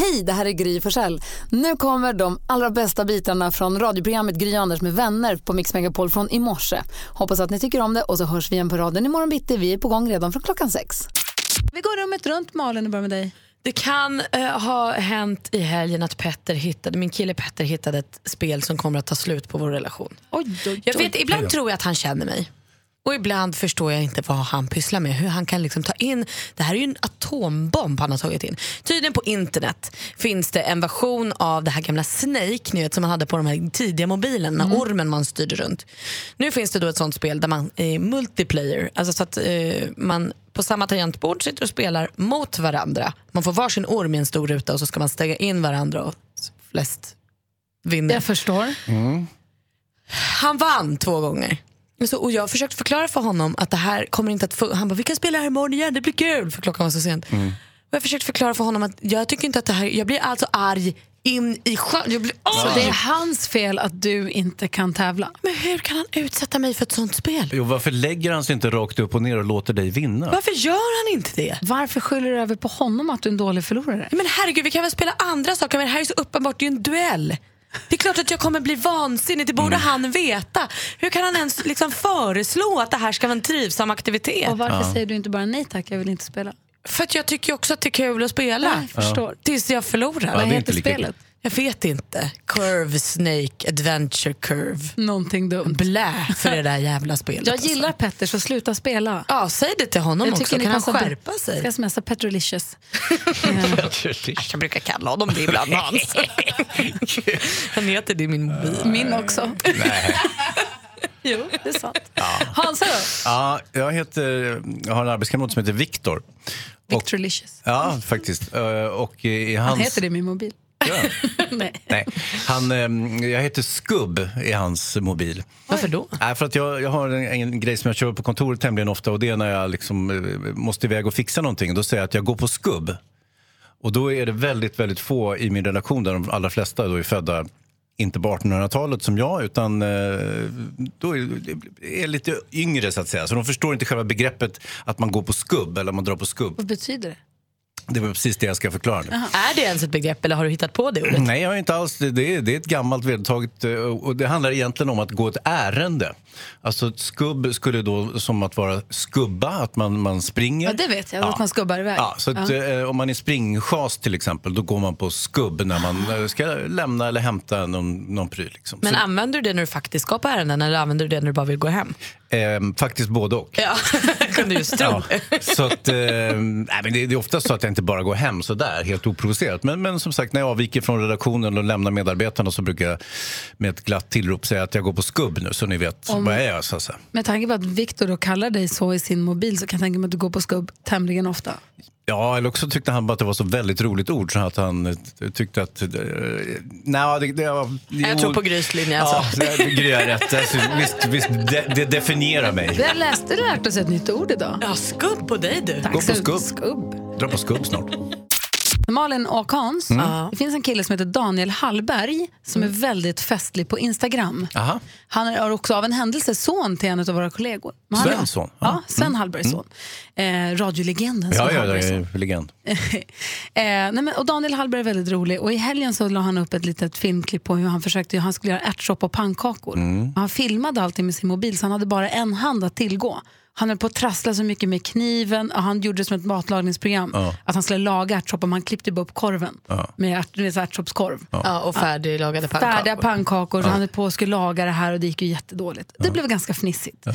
Hej, det här är Gry Forssell. Nu kommer de allra bästa bitarna från radioprogrammet Gry Anders med vänner på Mix Megapol från i morse. Hoppas att ni tycker om det och så hörs vi igen på raden imorgon bitti. Vi är på gång redan från klockan sex. Vi går rummet runt, Malin, och börjar med dig. Det kan eh, ha hänt i helgen att Petter hittade, min kille Petter hittade ett spel som kommer att ta slut på vår relation. Oj, oj, Jag vet, ibland tror jag att han känner mig. Och ibland förstår jag inte vad han pysslar med. Hur han kan liksom ta in, det här är ju en atombomb han har tagit in. Tydligen på internet finns det en version av det här gamla Snake ni vet, som man hade på de här tidiga mobilerna, mm. ormen man styrde runt. Nu finns det då ett sånt spel där man är multiplayer, alltså så att eh, man på samma tangentbord sitter och spelar mot varandra. Man får varsin orm i en stor ruta och så ska man stänga in varandra och flest vinner. Jag förstår. Mm. Han vann två gånger. Så, och jag försökte förklara för honom att det här kommer inte att funka. Han bara, vi kan spela här imorgon igen, det blir kul. För klockan var så sent. Mm. Och jag försökte förklara för honom att jag tycker inte att det här, jag blir alltså arg in i sjön. Jag blir, oh! Så det är hans fel att du inte kan tävla? Men hur kan han utsätta mig för ett sånt spel? Jo, varför lägger han sig inte rakt upp och ner och låter dig vinna? Varför gör han inte det? Varför skyller du över på honom att du är en dålig förlorare? Men herregud, vi kan väl spela andra saker, men det här är så uppenbart, det är ju en duell. Det är klart att jag kommer bli vansinnig, det borde mm. han veta. Hur kan han ens liksom föreslå att det här ska vara en trivsam aktivitet? Och varför ja. säger du inte bara nej tack, jag vill inte spela? För att jag tycker också att det är kul att spela. Jag förstår. Tills jag förlorar. Ja, Vad heter spelet? Jag vet inte. Curve Snake Adventure Curve. Någonting dumt. Blä för det där jävla spelet. Jag gillar alltså. Petter så sluta spela. Ja, säg det till honom jag också. Kan han skärpa sig? Jag ska smsa Petrolicious. jag brukar kalla honom det ibland han heter det i min mobil. Min också. Nej. Jo, det är sant. Ja. Hansa då? Ja, jag, heter, jag har en arbetskamrat som heter Viktor. Victorlicious. Ja, faktiskt. Och i hans... Han heter det i min mobil. Nej. Nej. Han, ehm, jag heter Skubb i hans mobil. Varför då? Äh, för att jag, jag har en, en, grej som jag kör på kontoret tämligen ofta och det är när jag liksom, eh, måste iväg och fixa någonting. Då säger jag att jag går på skubb. Och då är det väldigt, väldigt få i min relation där de allra flesta då är födda inte på 1800-talet som jag, utan eh, då är, är lite yngre så att säga. Så de förstår inte själva begreppet att man går på skubb eller man drar på skubb. Vad betyder det? Det var precis det jag ska förklara nu. Är det ens ett begrepp eller har du hittat på det ordet? Nej, jag har inte alls. Det är, det är ett gammalt vedertaget eh, och det handlar egentligen om att gå ett ärende. Alltså skubb skulle då som att vara skubba, att man, man springer. Ja, det vet jag, ja. att man skubbar iväg. Ja, så att, ja. eh, om man är springchas till exempel, då går man på skubb när man eh, ska lämna eller hämta någon, någon pryl. Liksom. Men så, använder du det när du faktiskt ska på ärenden eller använder du det när du bara vill gå hem? Eh, faktiskt både och. Ja, kunde just tro. Ja, så att, eh, nej, men det, det, är ofta så att jag inte bara går hem så där, helt oprovocerat. Men, men som sagt, när jag avviker från redaktionen och lämnar medarbetarna så brukar jag med ett glatt tillrop säga att jag går på skubb nu, så ni vet Om, vad jag. Så att säga. Med tanke på att Viktor kallar dig så i sin mobil så kan jag tänka mig att du går på skubb tämligen ofta. Ja, eller också tyckte han bara att det var så väldigt roligt ord så att han eh, tyckte att... Uh, nej, det, det, ja, jag tror på Grys linje. Alltså. Ja, Gry har rätt. Alltså, visst, visst det, det, definierar mig. Vi har läst, lärt oss ett nytt ord idag. Ja, skubb på dig du. Tack, Gå på skubb. skubb. Dra på skubb snart. Malin och Hans, mm. det finns en kille som heter Daniel Hallberg som mm. är väldigt festlig på Instagram. Aha. Han är också av en händelse son till en av våra kollegor. Svens son? Ja, Sven mm. Hallbergs son. Eh, radiolegenden Ja, ja, legend. eh, nej, men, och Daniel Hallberg är väldigt rolig och i helgen så la han upp ett litet filmklipp på hur han försökte, han skulle göra ärtsoppa och pannkakor. Mm. Han filmade allting med sin mobil så han hade bara en hand att tillgå. Han höll på att trassla så mycket med kniven och han gjorde det som ett matlagningsprogram. Ja. Att han skulle laga ärtsoppa, man klippte upp korven ja. med, ärt, med ärtsopskorv. Ja. och färdiglagade pannkakor. Färdiga pannkakor, ja. han höll på att skulle laga det här och det gick ju jättedåligt. Det blev ganska fnissigt.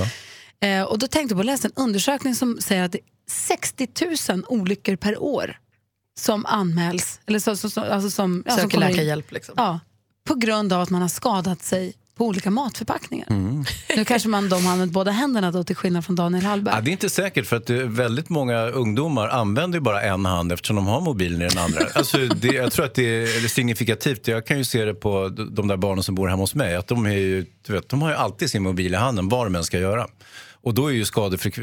Eh, och då tänkte jag på att läsa en undersökning som säger att det är 60 000 olyckor per år som anmäls. Eller så, så, så, alltså som, Söker som läkarhjälp. Liksom. Ja, på grund av att man har skadat sig på olika matförpackningar. Mm. Nu kanske man de har använt båda händerna då, till skillnad från Daniel Hallberg. Ja, det är inte säkert för att väldigt många ungdomar använder bara en hand eftersom de har mobilen i den andra. alltså, det, jag tror att det är signifikativt. Jag kan ju se det på de där barnen som bor hemma hos mig. Att de, är ju, vet, de har ju alltid sin mobil i handen, vad de än ska göra. Och då är ju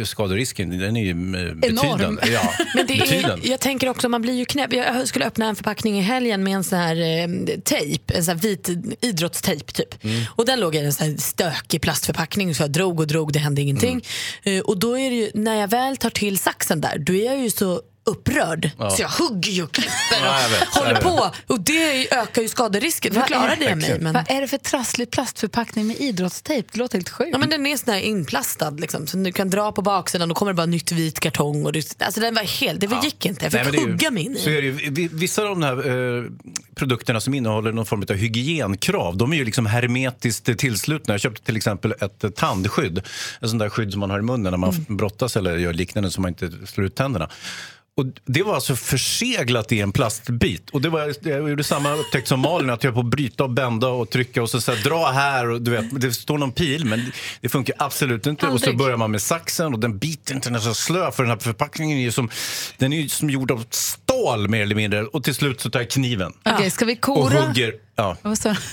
skaderisken den är ju eh, betydande. Ja, Men det är, jag tänker också, man blir ju knäpp. Jag skulle öppna en förpackning i helgen med en sån här eh, tejp, en sån vit idrottstejp typ. Mm. Och den låg i en sån här stökig plastförpackning så jag drog och drog, det hände ingenting. Mm. Uh, och då är det ju, när jag väl tar till saxen där, då är jag ju så upprörd. Så jag hugger ju och klipper och Ja, vet, håller på. Och det ökar ju skaderisken, förklarade jag mig. Men, Vad är det för trasslig plastförpackning med idrottstejp? Det låter helt sjukt. ja, men den är sån här inplastad, liksom, så du kan dra på baksidan och då kommer det bara nytt vit kartong. Och det, alltså den var helt, det gick inte, jag fick Nej, ju- hugga mig in så är det ju. Vi- Vissa av de här eh, produkterna som innehåller någon form av hygienkrav, de är ju liksom hermetiskt tillslutna. Jag köpte till exempel ett tandskydd, en sån där skydd som man har i munnen när man Mm. brottas eller gör liknande så man inte slår ut tänderna. Och det var alltså förseglat i en plastbit. Och det var, jag gjorde samma upptäckt som Malin, att jag höll på att bryta och bända och trycka och så, så här, dra här och du vet, det står någon pil men det funkar absolut inte. Och så Aldrig. börjar man med saxen och den biter inte, den är så slö för den här förpackningen är ju som, den är ju som gjord av stål mer eller mindre. Och till slut så tar jag kniven Okej, ska vi och kora? hugger, ja,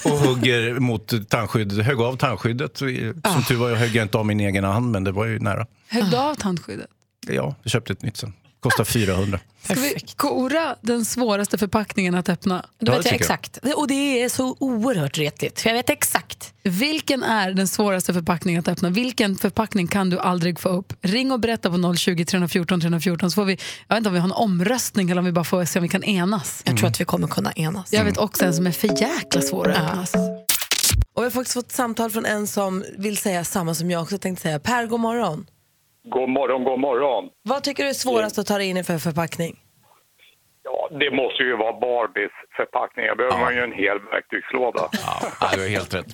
och hugger mot tandskyddet, högg av tandskyddet. Som tur var jag högg jag inte av min egen hand men det var ju nära. Högg du av tandskyddet? Ja, jag köpte ett nytt sen. Kostar 400. Ska vi kora den svåraste förpackningen att öppna? Då vet jag exakt. Och det är så oerhört retigt, för jag vet exakt. Vilken är den svåraste förpackningen att öppna? Vilken förpackning kan du aldrig få upp? Ring och berätta på 020 314 314 så får vi, jag vet inte om vi har en omröstning eller om vi bara får se om vi kan enas. Jag tror att vi kommer kunna enas. Jag vet också en som är för jäkla svår att öppna. Och jag har faktiskt fått samtal från en som vill säga samma som jag också tänkte säga. Per, god morgon. God morgon, god morgon. Vad tycker du är svårast att ta dig in i för förpackning? Ja, det måste ju vara Barbies förpackningar. behöver man ju en hel verktygslåda. Ja, du har helt rätt.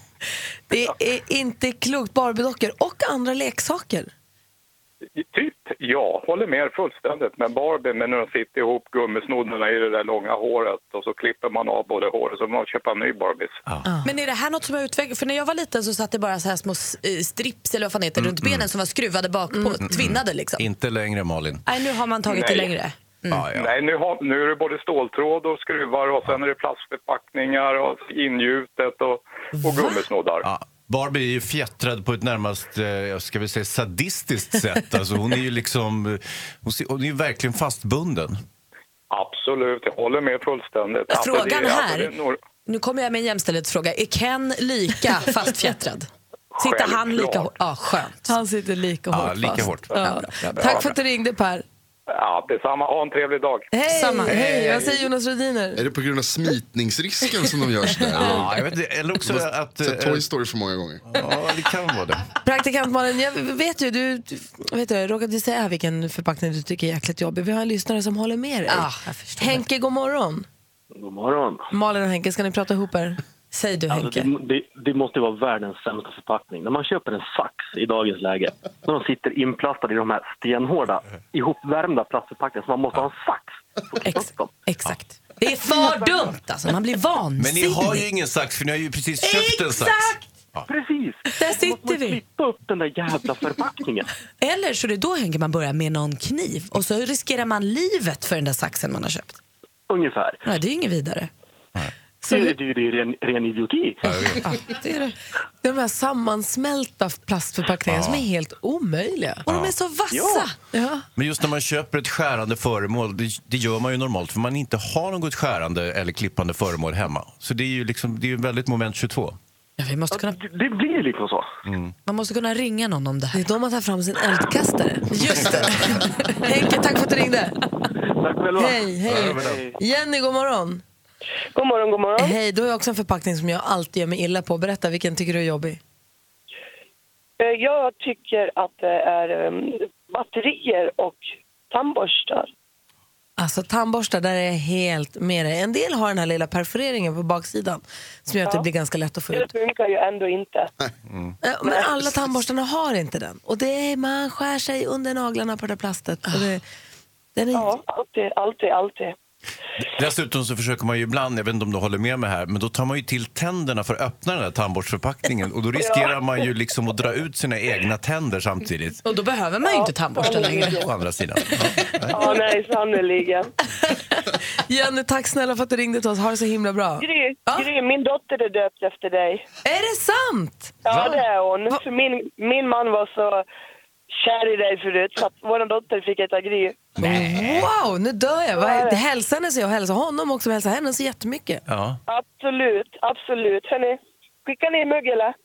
Det är inte klokt. Barbiedockor och andra leksaker. Typ, ja, håller med fullständigt. Men Barbie, men när de sitter ihop gummisnoddarna i det där långa håret och så klipper man av både håret så man köpa en ny Barbies. Men är det här något som har utvecklats? För när jag var liten så satt det bara så här små eh, strips eller vad fan heter det, runt benen som var skruvade bak på, tvinnade liksom. Inte längre Malin. Nej, nu har man tagit det Nej. längre. Ja, ja. Nej, nu, har, nu är det både ståltråd och skruvar och sen är det plastförpackningar och ingjutet och, och gummisnoddar. Ja. Barbie är ju fjättrad på ett närmast, eh, jag ska väl säga sadistiskt sätt. Alltså hon är ju liksom, eh, hon är ju verkligen fastbunden. Absolut, jag håller med fullständigt. Alltså, Frågan alltså, här, nu kommer jag med en jämställdhetsfråga. Är Ken lika fastfjättrad? Sitter han lika hårt? Ja, skönt. Han sitter lika Ja, hårt lika fast. hårt. Ja. bra, bra. Tack för att du ringde Per. Ja, detsamma. Ha en trevlig dag. Hej! Samma. Hej! Vad säger Jonas Rhodiner? Är det på grund av smitningsrisken som de gör sådär? Ja, jag vet, inte, eller också att... Sett eh, Toy Story för många gånger. Ja, det kan vara det. Praktikant Malin, jag vet ju, du, du vet du, jag råkade säga vilken förpackning du tycker är jäkligt jobbig. Vi har en lyssnare som håller med dig. Ja, jag förstår. Henke, god morgon. God morgon. Malin och Henke, ska ni prata ihop er? Säg du Alltså, Henke. det, det, det måste vara världens sämsta förpackning. När man köper en sax i dagens läge, när de sitter inplastade i de här stenhårda, ihopvärmda plastförpackningarna, så man måste ha en sax Ex exakt. Det är för dumt alltså, man blir Men ni vansinnig. har ju ingen sax för ni har ju precis köpt en sax. Precis! Där Då måste sitter man vi. klippa upp den där jävla förpackningen. Eller så är det då Henke man börjar med någon kniv och så riskerar man livet för den där saxen man har köpt. Ungefär. Nej, det är ju inget vidare. Det, det, det är ren, ren idioti. Ja, det är det. De här sammansmälta plastförpackningarna som är helt omöjliga. Och de är så vassa. Ja. Men just när man köper ett skärande föremål, det, det gör man ju normalt för man inte har något skärande eller klippande föremål hemma. Så det är ju liksom, det är väldigt moment 22. Ja, vi måste kunna, Det, det blir liksom så. man måste kunna ringa någon om det Det här. är då man tar fram sin eldkastare. Just det. Henke, tack för att du ringde. Tack själva. Hej, hej. Jenny, god morgon. God morgon, god morgon. Hej, du har också en förpackning som jag alltid gör mig illa på. Berätta, vilken tycker du är jobbig? Eh, Jag tycker att det är em, batterier och tandborstar. Alltså tandborstar, där är jag helt med dig. En del har den här lilla perforeringen på baksidan som gör att det blir ganska lätt att få Det ut. funkar ju ändå inte. Eh, Men alla tandborstarna har inte den. Och det är, man skär sig under naglarna på det där plastet. Och det, den är, Ja, alltid, alltid, alltid. Dessutom så försöker man ju ibland, jag vet inte om du håller med mig här, men då tar man ju till tänderna för att öppna den här tandborstförpackningen och då riskerar man ju liksom att dra ut sina egna tänder samtidigt. Och då behöver man ju inte tandborsta längre. Å andra sidan. Ja, nej, sannerligen. Jenny, tack snälla för att du ringde till oss. Ha det så himla bra. Gry, Ja. Gry, min dotter är döpt efter dig. Är det sant? Ja, det är hon. För min, min man var så kär i dig förut så att vår dotter fick heta Gry. Wow, nu dör jag. Vad- Hälsa henne så jag hälsar honom också. Hälsa henne så jättemycket. Ja. Absolut, absolut. Hörni, skickar ni mugg eller?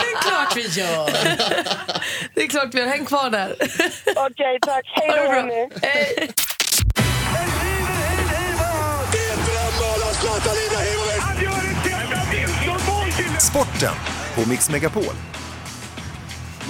Det är klart vi gör. Det är klart vi gör. Häng kvar där. Okej, tack. Hej då, hörni. Hej. Sporten på Mix Megapol.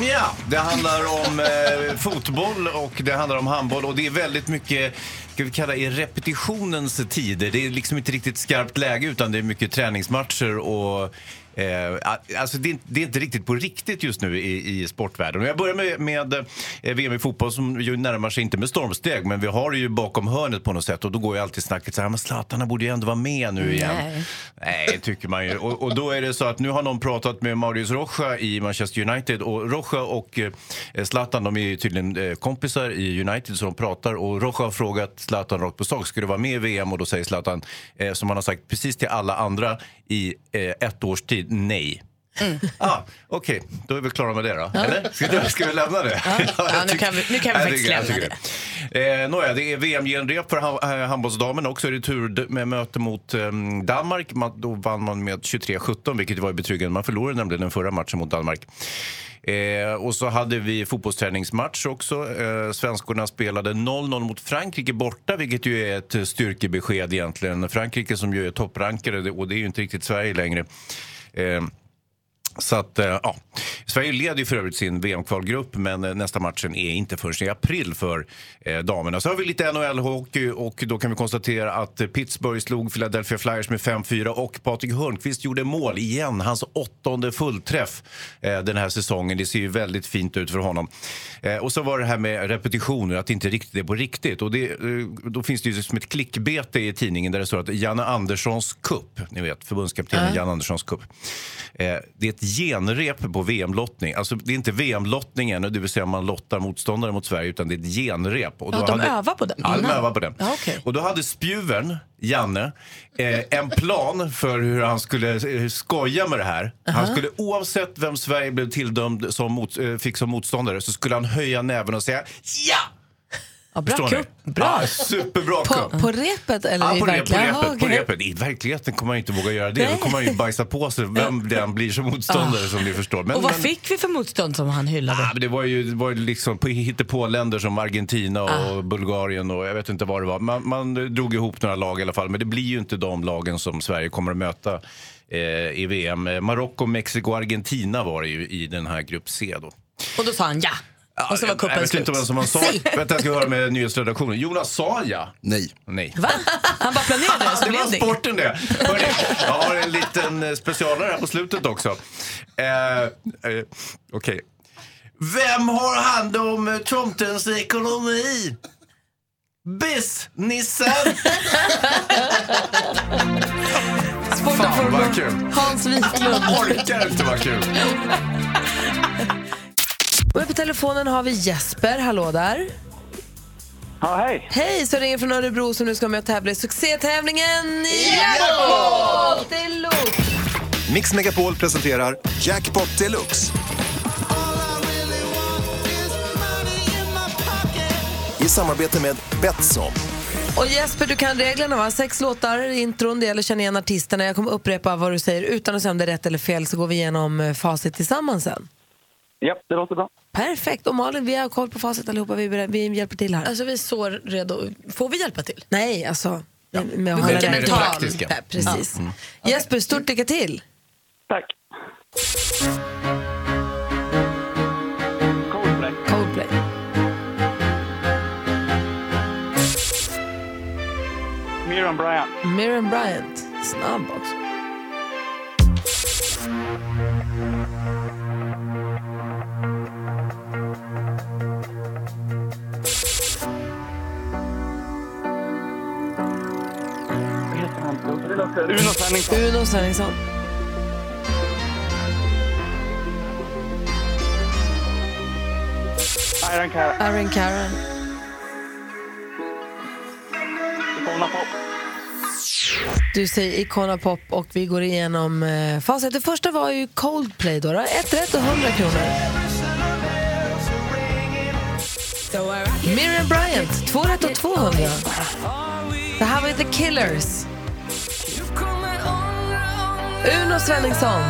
Ja, det handlar om eh, fotboll och det handlar om handboll och det är väldigt mycket ska vi kalla i repetitionens tider. Det är liksom inte riktigt skarpt läge utan det är mycket träningsmatcher och Eh, alltså det, är, inte- det är inte riktigt på riktigt just nu i, i sportvärlden. Jag börjar med, med eh, VM i fotboll som ju närmar sig, inte med stormsteg, men vi har det ju bakom hörnet på något sätt. Och då går ju alltid snacket så här, men Zlatan borde ju ändå vara med nu igen. Nej. Nej, tycker man ju. Och, och då är det så att nu har någon pratat med Marius Rocha i Manchester United och Rocha och eh, Zlatan de är tydligen eh, kompisar i United så de pratar och Rocha har frågat Zlatan rakt på sak, ska du vara med i VM? Och då säger Zlatan, eh, som han har sagt precis till alla andra i eh, ett års tid, nej. Ah, Okej, då är vi klara med det då. Eller? Ska, ska vi lämna det? Ja, jag nu kan vi- nu kan vi faktiskt lämna tycker det. Eh, nåja, det är VM-genrep för eh, handbollsdamen också. Retur med möte mot eh, Danmark. Man, då vann man med 23-17, vilket var betryggande. Man förlorade nämligen den förra matchen mot Danmark. Eh, och så hade vi fotbollsträningsmatch också. Eh, svenskorna spelade 0-0 mot Frankrike borta, vilket ju är ett styrkebesked egentligen. Frankrike som ju är topprankade det- och det är ju inte riktigt Sverige längre. Eh, så att, eh, ja. Sverige leder ju för övrigt sin VM-kvalgrupp men eh, nästa matchen är inte förrän i april för eh, damerna. Så har vi lite NHL-hockey och då kan vi konstatera att Pittsburgh slog Philadelphia Flyers med 5-4 och Patrik Hörnqvist gjorde mål igen. Hans åttonde fullträff eh, den här säsongen. Det ser ju väldigt fint ut för honom. Eh, och så var det här med repetitioner, att det inte riktigt är på riktigt. Och det, då finns det ju som ett klickbete i tidningen där det står att Janne Anderssons cup, ni vet förbundskaptenen Janne Anderssons. Eh, det är ett genrep på VM-lottning. Alltså, det är inte VM-lottningen, det vill säga man lottar motståndare mot Sverige, utan det är ett genrep. Och Ja, de övar på den Ja, de innan. övar på den. Ja, okej. Och då hade spjuven, Janne, eh, en plan för hur han skulle eh, skoja med det här. Han skulle oavsett vem Sverige blev tildömd som mot, eh, fick som motståndare så skulle han höja näven och säga ja! Ja, bra Förstår ni? kupp. Bra. Ja, superbra På, kupp. på repet eller Ja, i på, rep, på, verkligheten? repet, på repet. I verkligheten kommer man inte våga göra det. Nej. Då kommer man ju bajsa på sig vem den blir som motståndare som ni förstår. Men, Och vad men- fick vi för motstånd som han hyllade? Men det var ju, det var ju liksom på hittepå-länder som Argentina och Bulgarien och jag vet inte vad det var. Man, man drog ihop några lag i alla fall, men det blir ju inte de lagen som Sverige kommer att möta eh, i VM. Marocko, Mexiko Argentina var det ju i den här grupp C då. Och då sa han ja. Och så var jag kuppen vet slut. inte vem som han sa. Vänta, jag ska höra med nyhetsredaktionen. Jonas sa ja. Nej. Nej. Va? Han bara planerade det så det blev var det sporten det. Hörrni, jag har en liten eh, specialare här på slutet också. Eh, eh, Okej. Vem har hand om eh, tomtens ekonomi? Businessen! Sporten Fan, vad kul. Hans Wiklund. Jag orkar inte vad kul. Och på telefonen har vi Jesper. Hallå där. Ja, hej. Hej, så ringer från Örebro som nu ska med och tävla i succétävlingen Jackpot Deluxe. Mix Megapol presenterar Jackpot Deluxe. I samarbete med Betsson. Och Jesper, du kan reglerna va? Sex låtar intron, det gäller att känna igen artisterna. Jag kommer upprepa vad du säger utan att säga om det är rätt eller fel så går vi igenom eh, facit tillsammans sen. Ja, det låter bra. Perfekt. Och Malin, vi har koll på facit allihopa. Vi, vi hjälper till här. Alltså vi är så redo. Får vi hjälpa till? Nej, alltså. Med, med att Vi hålla med det mental praktiska. pepp. Precis. Jesper, stort lycka till. Tack. Coldplay. Coldplay. Miriam Bryant. Miriam Bryant. Snabb också. Uno Svenningsson. Uno Svenningsson. Iron Cara. Aaron Caron. Icona Pop. Du säger Icona Pop och vi går igenom eh, facit. Det första var ju Coldplay då. då. Ett rätt och 100 kronor. Miriam Bryant, två rätt och 200. Det här var The Killers. Uno Svenningsson.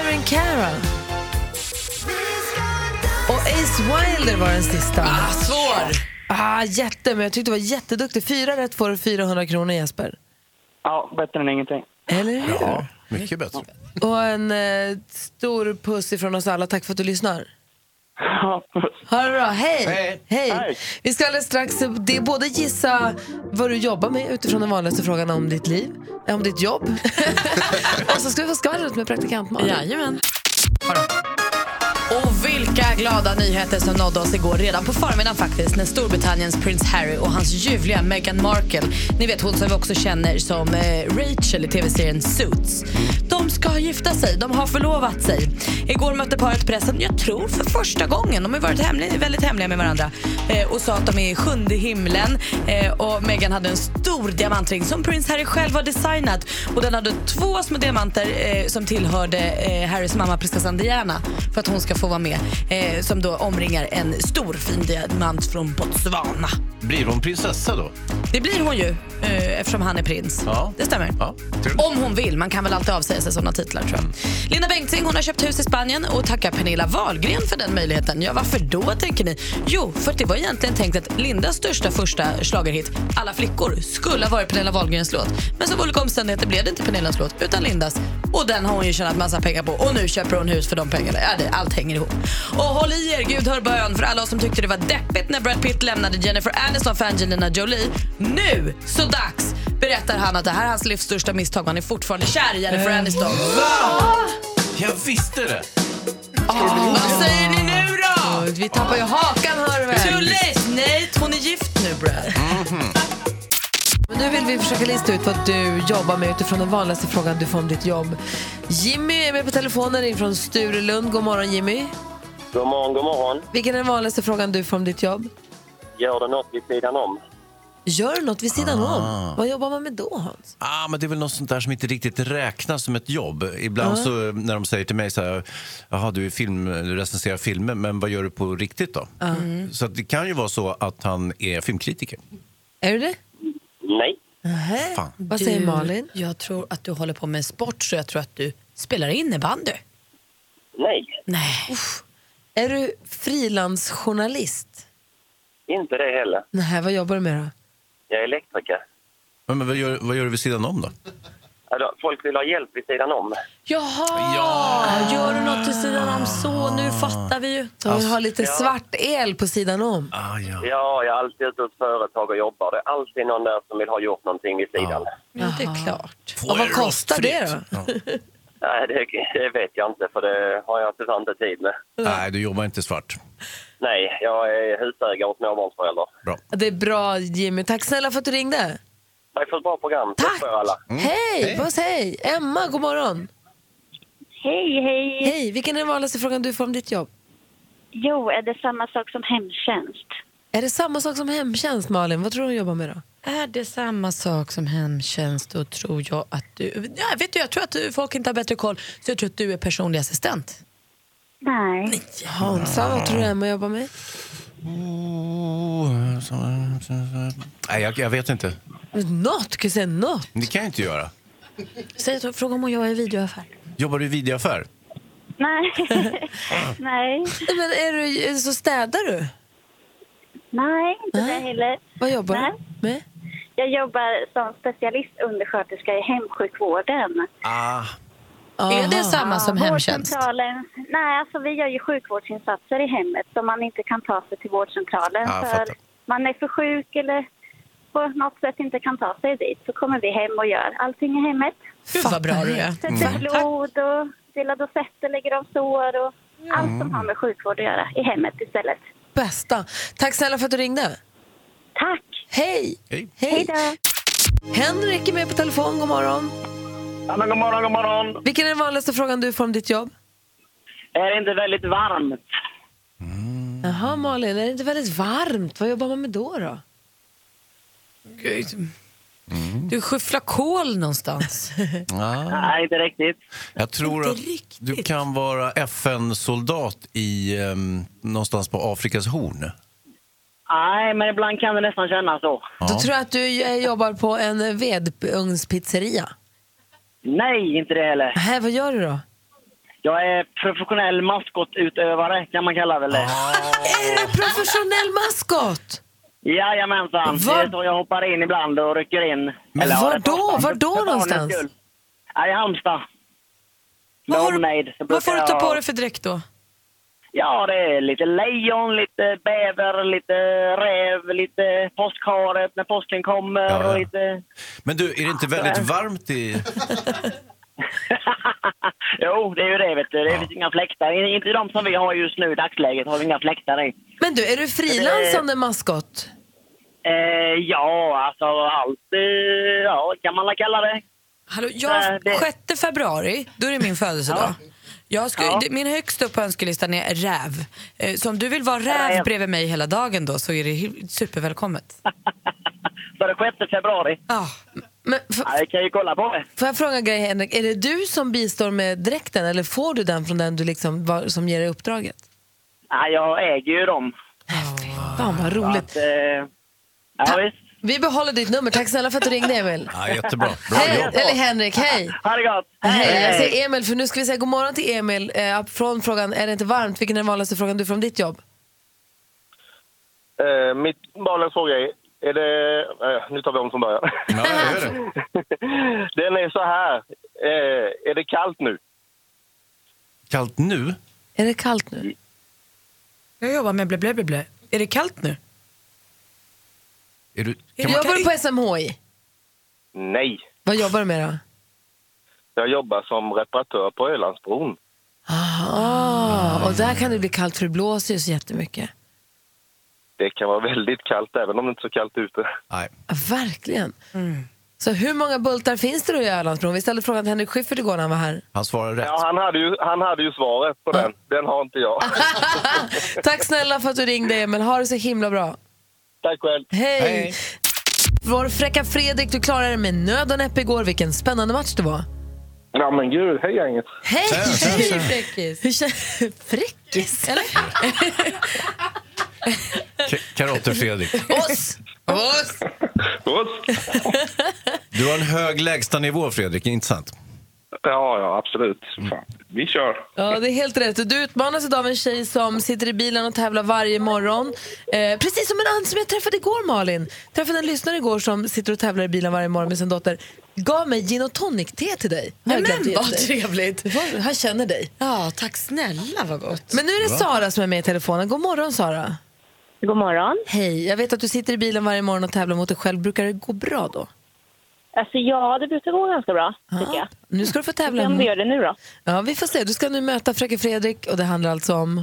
Irene Cara. Och Ace Wilder var den sista. Ah, svår! Ah, jätte, men jag tyckte du var jätteduktig. Fyra rätt får du 400 kronor, Jesper. Ja, bättre än ingenting. Eller hur? Ja, mycket bättre. Och en eh, stor puss ifrån oss alla. Tack för att du lyssnar. Ja. Ha det bra. Hej. Hej. Hej. Vi ska alldeles strax det är både gissa vad du jobbar med utifrån den vanligaste frågan om ditt liv, om ditt jobb. och så ska vi få skvallret med praktikant Malin. Jajamän. Och vilka glada nyheter som nådde oss igår redan på förmiddagen faktiskt när Storbritanniens prins Harry och hans ljuvliga Meghan Markle, ni vet hon som vi också känner som eh, Rachel i tv-serien Suits. De ska gifta sig, de har förlovat sig. Igår mötte paret pressen, jag tror för första gången. De har varit hemliga, väldigt hemliga med varandra eh, och sa att de är i sjunde himlen. Eh, och Meghan hade en stor diamantring som prins Harry själv har designat och den hade två små diamanter eh, som tillhörde eh, Harrys mamma prinsessan Diana för att hon ska få vara med eh, som då omringar en stor fin diamant från Botswana. Blir hon prinsessa då? Det blir hon ju eh, eftersom han är prins. Ja. Det stämmer. Ja. Om hon vill. Man kan väl alltid avsäga sig sådana titlar tror jag. Linda Bengtzing hon har köpt hus i Spanien och tackar Pernilla Wahlgren för den möjligheten. Ja, varför då tänker ni? Jo, för det var egentligen tänkt att Lindas största första schlagerhit, Alla flickor, skulle ha varit Pernilla Wahlgrens låt. Men som olika omständigheter blev det inte Pernillas låt utan Lindas. Och den har hon ju tjänat massa pengar på och nu köper hon hus för de pengarna. Ja, det, allt hänger ihop. Och håll i er, gud hör bön för alla oss som tyckte det var deppigt när Brad Pitt lämnade Jennifer Aniston för Angelina Jolie. Nu, så dags, berättar han att det här är hans livs största misstag. Han är fortfarande kär i Jennifer Aniston. Jag visste det! Vad säger ni nu då? Vi tappar ju hakan hör du Too väl. late! Nej, hon är gift nu Brad. Men nu vill vi försöka lista ut vad du jobbar med utifrån den vanligaste frågan du får om ditt jobb. Jimmy är med på telefonen från Sturelund. God morgon Jimmy. God morgon, god morgon. Vilken är den vanligaste frågan du får om ditt jobb? Gör det något vid sidan om? Gör du något vid sidan Ah. om? Vad jobbar man med då Hans? Ah, men det är väl något sånt där som inte riktigt räknas som ett jobb. Ibland så när de säger till mig så här, jaha du, är film, du recenserar filmer, men vad gör du på riktigt då? Så att det kan ju vara så att han är filmkritiker. Är du det? Nej. Nähä. Fan. Vad säger Du, Malin? Jag tror att du håller på med sport så jag tror att du spelar innebandy. Nej, Nej. Är du frilansjournalist? inte det heller. Nej, vad jobbar du med då? Jag är elektriker. Men, men vad, gör, vad gör du vid sidan om då? Folk vill ha hjälp vid sidan om. Jaha! Gör du något vid sidan om så? Nu fattar vi ju. De vill ha lite Ja. svart el på sidan om. Ah, ja. Ja, jag är alltid ute hos företag och jobbar. Det är alltid någon där som vill ha gjort någonting vid sidan. Ja, det är klart. Får Och vad kostar det rostfritt? då? Ja. Nej, det, det vet jag inte för det har jag tyvärr inte tid med. Nej, du jobbar inte svart. Nej, jag är husägare och småbarnsförälder. Bra. Det är bra Jimmy. Tack snälla för att du ringde. Tack för ett bra program. Tack. för alla. Hej! Puss hej! Emma, god morgon. Hej, hej. Hej, vilken är den vanligaste frågan du får om ditt jobb? Jo, är det samma sak som hemtjänst? Är det samma sak som hemtjänst Malin? Vad tror du hon jobbar med då? Är det samma sak som hemtjänst då tror jag att du... Ja, vet du, jag tror att du, folk inte har bättre koll så jag tror att du är personlig assistent. Nej. Hansa, vad tror du Emma jobbar med? Oh, så, så, så. Nej, jag, jag vet inte. Något, kan säga något. Det kan jag inte göra. Säg, fråga om hon jobbar i videoaffär. Jobbar du i videoaffär? Nej. Nej. Men är du, så städar du? Nej, inte Nej. det heller. Vad jobbar Nej. du med? Jag jobbar som specialistundersköterska i hemsjukvården. Ah, Är det samma som hemtjänst? Nej, alltså vi gör ju sjukvårdsinsatser i hemmet som man inte kan ta sig till vårdcentralen Ja, för man är för sjuk eller på något sätt inte kan ta sig dit. Så kommer vi hem och gör allting i hemmet. Gud vad bra du är. Sätter blod och delar dosetter, lägger av sår och allt som har med sjukvård att göra i hemmet istället. Bästa. Tack snälla för att du ringde. Tack! Hej! hej. Hej då! Henrik är med på telefon, god morgon. Ja, men god morgon, god morgon. Vilken är den vanligaste frågan du får om ditt jobb? Är det inte väldigt varmt? Jaha Malin, är det inte väldigt varmt? Vad jobbar man med då? då? Gud. Du skyfflar kol någonstans. Ah. Nej, inte riktigt. Jag tror att du kan vara FN-soldat i um, någonstans på Afrikas horn. Nej, men ibland kan det nästan kännas så. Då tror jag att du jobbar på en vedugnspizzeria. Nej, inte det heller. Här, vad gör du då? Jag är professionell maskotutövare kan man kalla väl det. Är du professionell maskot? Jajamensan. Det Var- är så jag hoppar in ibland och rycker in. Men ja, var det då? Var då för barnens någonstans? skull. Ja, I Halmstad. Med omnejd. så Vad får du ta på dig för dräkt då? Ja, det är lite lejon, lite bäver, lite räv, lite påskhare när påsken kommer Ja, ja. och lite... Men du, är det inte väldigt varmt i... Jo, det är ju det vet du. Det finns inga fläktar. Inte de som vi har just nu i dagsläget har vi inga fläktar i. Men du, är du frilansande maskot? Eh, ja, alltså allt, eh, ja, kan man kalla det. Hallå, Eh, jag, det- 6 februari, då är det min födelsedag. Jag ska, Ja. Min högst upp på önskelistan är räv. Eh, Så om du vill vara räv bredvid mig hela dagen då så är det supervälkommet. Så det 6 februari. Ja. Men, Ja, jag kan ju kolla på det. Får jag fråga en grej Henrik, är det du som bistår med dräkten eller får du den från den du liksom var, som ger dig uppdraget? Ja, jag äger ju dem. Fan vad roligt. Att, eh, ja, visst. Vi behåller ditt nummer, tack snälla för att du ringde Emil. Ja, jättebra. Bra Hej, jobb. eller Henrik, hej. Ha det gott. Hej, jag säger Emil för nu ska vi säga god morgon till Emil. Eh, från frågan, är det inte varmt? Vilken är den vanligaste frågan du får om ditt jobb? Eh, mitt vanliga fråga är, är det... Eh, nu tar vi om från början. Ja, jag gör det. Den är så här. Eh, är det kallt nu? Kallt nu? Är det kallt nu? Jag jobbar med blä, blä, blä, blä. Är det kallt nu? Är du, Kan jobbar du på SMHI? Nej. Vad jobbar du med då? Jag jobbar som reparatör på Ölandsbron. Ah, och där kan det bli kallt för det blåser ju så jättemycket. Det kan vara väldigt kallt även om det inte är så kallt ute. Nej. Ja, verkligen. Så hur många bultar finns det då i Ölandsbron? Vi ställde frågan till Henrik Schyffert igår när han var här. Han svarar rätt. Ja, han hade ju, han hade ju svaret på den. Den har inte jag. Tack snälla för att du ringde Emil. Ha det så himla bra. Tack själv. Hej! Vår fräcka Fredrik, du klarade det med nöd och näppe igår. Vilken spännande match det var. Ja men gud, hej gänget. Hej! Tja. Fräckis. Hur kän- Fräckis? Eller? Karotter-Fredrik. Oss! Oss! Du har en hög lägstanivå, Fredrik. Inte sant? Ja, ja absolut. Fan. Vi kör. Ja, det är helt rätt. Du utmanas idag av en tjej som sitter i bilen och tävlar varje morgon. Eh, precis som en annan som jag träffade igår, Malin. Träffade en lyssnare igår som sitter och tävlar i bilen varje morgon med sin dotter. Gav mig gin och tonic-te till dig. Jag Nej, men vad trevligt. Han känner dig. Ja, tack snälla vad gott. Men nu är det Va? Sara som är med i telefonen. God morgon, Sara. God morgon. Hej. Jag vet att du sitter i bilen varje morgon och tävlar mot dig själv. Brukar det gå bra då? Alltså ja, det brukar gå ganska bra, tycker jag. Nu ska du få Vi får tävla. se om det gör det nu då. Ja, vi får se. Du ska nu möta Fräcke Fredrik och det handlar alltså om...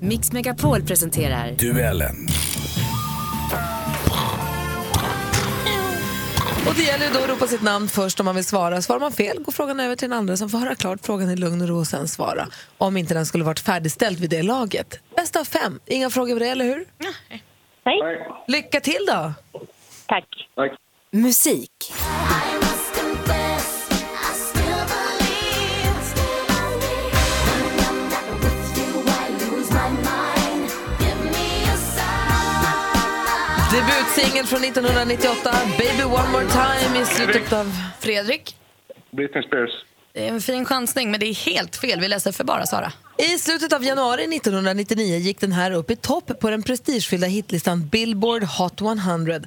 Mix Megapol presenterar Duellen. Och det gäller då att ropa sitt namn först om man vill svara. Svarar man fel går frågan över till den andra som får höra klart frågan i lugn och ro och sen svara. Om inte den skulle varit färdigställd vid det laget. Bäst av fem. Inga frågor över det, eller hur? Nej. Lycka till då! Tack. Tack. Musik. Debutsingel från 1998, Baby One More Time i slutet av... Fredrik? Britney Spears. Det är en fin chansning, men det är helt fel. Vi läser för bara, Sara. I slutet av januari 1999 gick den här upp i topp på den prestigefyllda hitlistan Billboard Hot 100.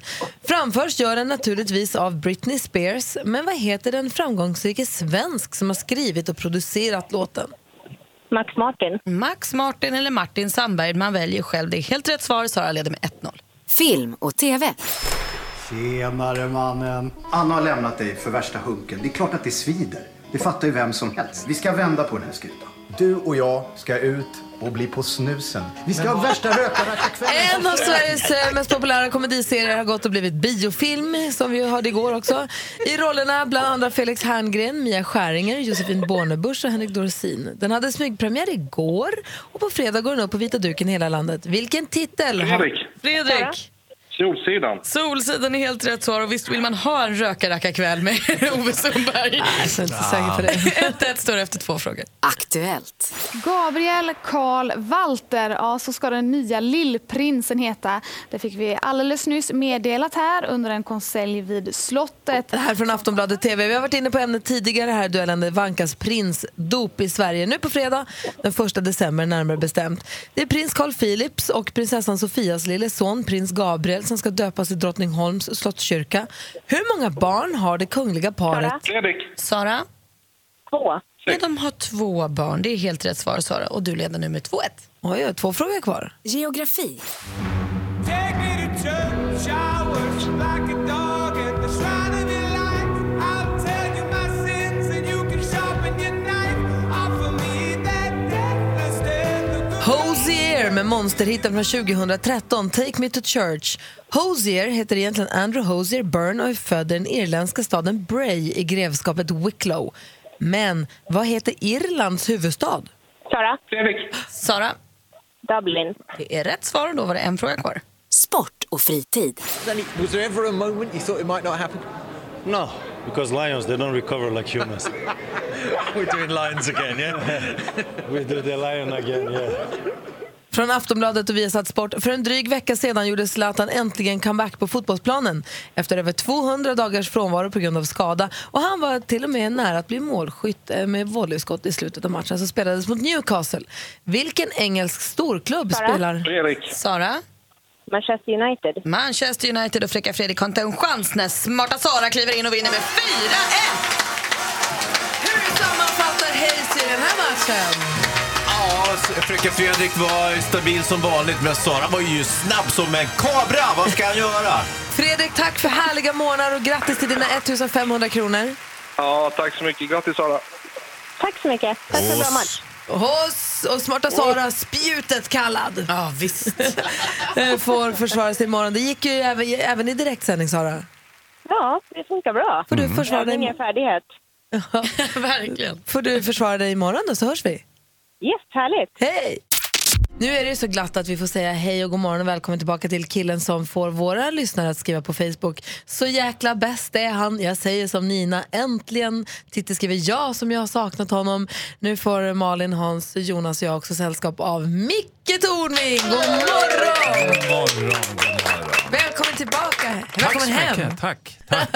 Framförs gör den naturligtvis av Britney Spears, men vad heter den framgångsrike svensk som har skrivit och producerat låten? Max Martin. Max Martin eller Martin Sandberg, man väljer själv. Det är helt rätt svar. Sara leder med 1-0. Film och TV. Tjenare mannen. Anna har lämnat dig för värsta hunken. Det är klart att det svider. Det fattar ju vem som helst. Vi ska vända på den här skutan. Du och jag ska ut och bli på snusen. Vi ska ha värsta rökarrackarkvällen. En av Sveriges eh, mest populära komediserier har gått och blivit biofilm, som vi hörde igår också. I rollerna bland andra Felix Herngren, Mia Skäringer, Josefin Bornebusch och Henrik Dorsin. Den hade smygpremiär igår och på fredag går den upp på vita duken i hela landet. Vilken titel? har- Fredrik. Fredrik. Solsidan. Solsidan är helt rätt svar och visst vill man ha en rökarrackarkväll med Ove Sundberg. Nej, jag är inte säker på det. 1-1 står det efter två frågor. Aktuellt. Gabriel Karl Walter, ja så ska den nya lillprinsen heta. Det fick vi alldeles nyss meddelat här under en konselj vid slottet. Det här från Aftonbladet TV. Vi har varit inne på ämnet tidigare här, duellen vankas prinsdop i Sverige. Nu på fredag, den 1 december närmare bestämt. Det är prins Carl Philips och prinsessan Sofias lille son, prins Gabriel, som ska döpas i Drottningholms slottskyrka. Hur många barn har det kungliga paret? Fredrik. Sara? Två. Ja, de har två barn. Det är helt rätt svar, Sara. Och du leder nu med 2-1. Oj, jag har två frågor kvar. Geografi. Hosier med monsterhitten från 2013, Take Me To Church. Hosier heter egentligen Andrew Hosier Byrne och är född i den irländska staden Bray i grevskapet Wicklow. Men vad heter Irlands huvudstad? Sara? Fredrik. Sara? Dublin. Det är rätt svar och då var det en fråga kvar. Sport och fritid. Was there ever a moment you thought it might not happen? No, because lions they don't recover like humans. We're doing lions again, yeah? we do the lion again, yeah. Från Aftonbladet och Viasat Sport. För en dryg vecka sedan gjorde Zlatan äntligen comeback på fotbollsplanen efter över 200 dagars frånvaro på grund av skada. Och han var till och med nära att bli målskytt eh, med volleyskott i slutet av matchen som spelades mot Newcastle. Vilken engelsk storklubb Sara? spelar... Fredrik. Sara? Manchester United. Manchester United och Fräcka Fredrik har inte en chans när smarta Sara kliver in och vinner med 4-1! Hur sammanfattar Hayes i den här matchen? Ja, Fräcka Fredrik var stabil som vanligt, men Sara var ju snabb som en kabra. Vad ska han göra? Fredrik, tack för härliga månader och grattis till dina 1500 kronor. Ja, tack så mycket. Grattis Sara. Tack så mycket. Tack för en bra match. Hos och smarta Sara, spjutet kallad. Ja, visst. Eh, får försvara sig imorgon. Det gick ju även, även i direktsändning, Sara. Ja, det funkar bra. Får du försvara har dig? ingen färdighet. Verkligen. Får du försvara dig imorgon då, så hörs vi. Yes, härligt. Hej! Nu är det ju så glatt att vi får säga hej och god morgon och välkommen tillbaka till killen som får våra lyssnare att skriva på Facebook. Så jäkla bäst är han. Jag säger som Nina, äntligen. Titti skriver ja som jag har saknat honom. Nu får Malin, Hans, Jonas och jag också sällskap av Micke Tornving. God morgon! God morgon, god morgon. Välkommen tillbaka. Tack Välkommen så hem. mycket. Tack. tack.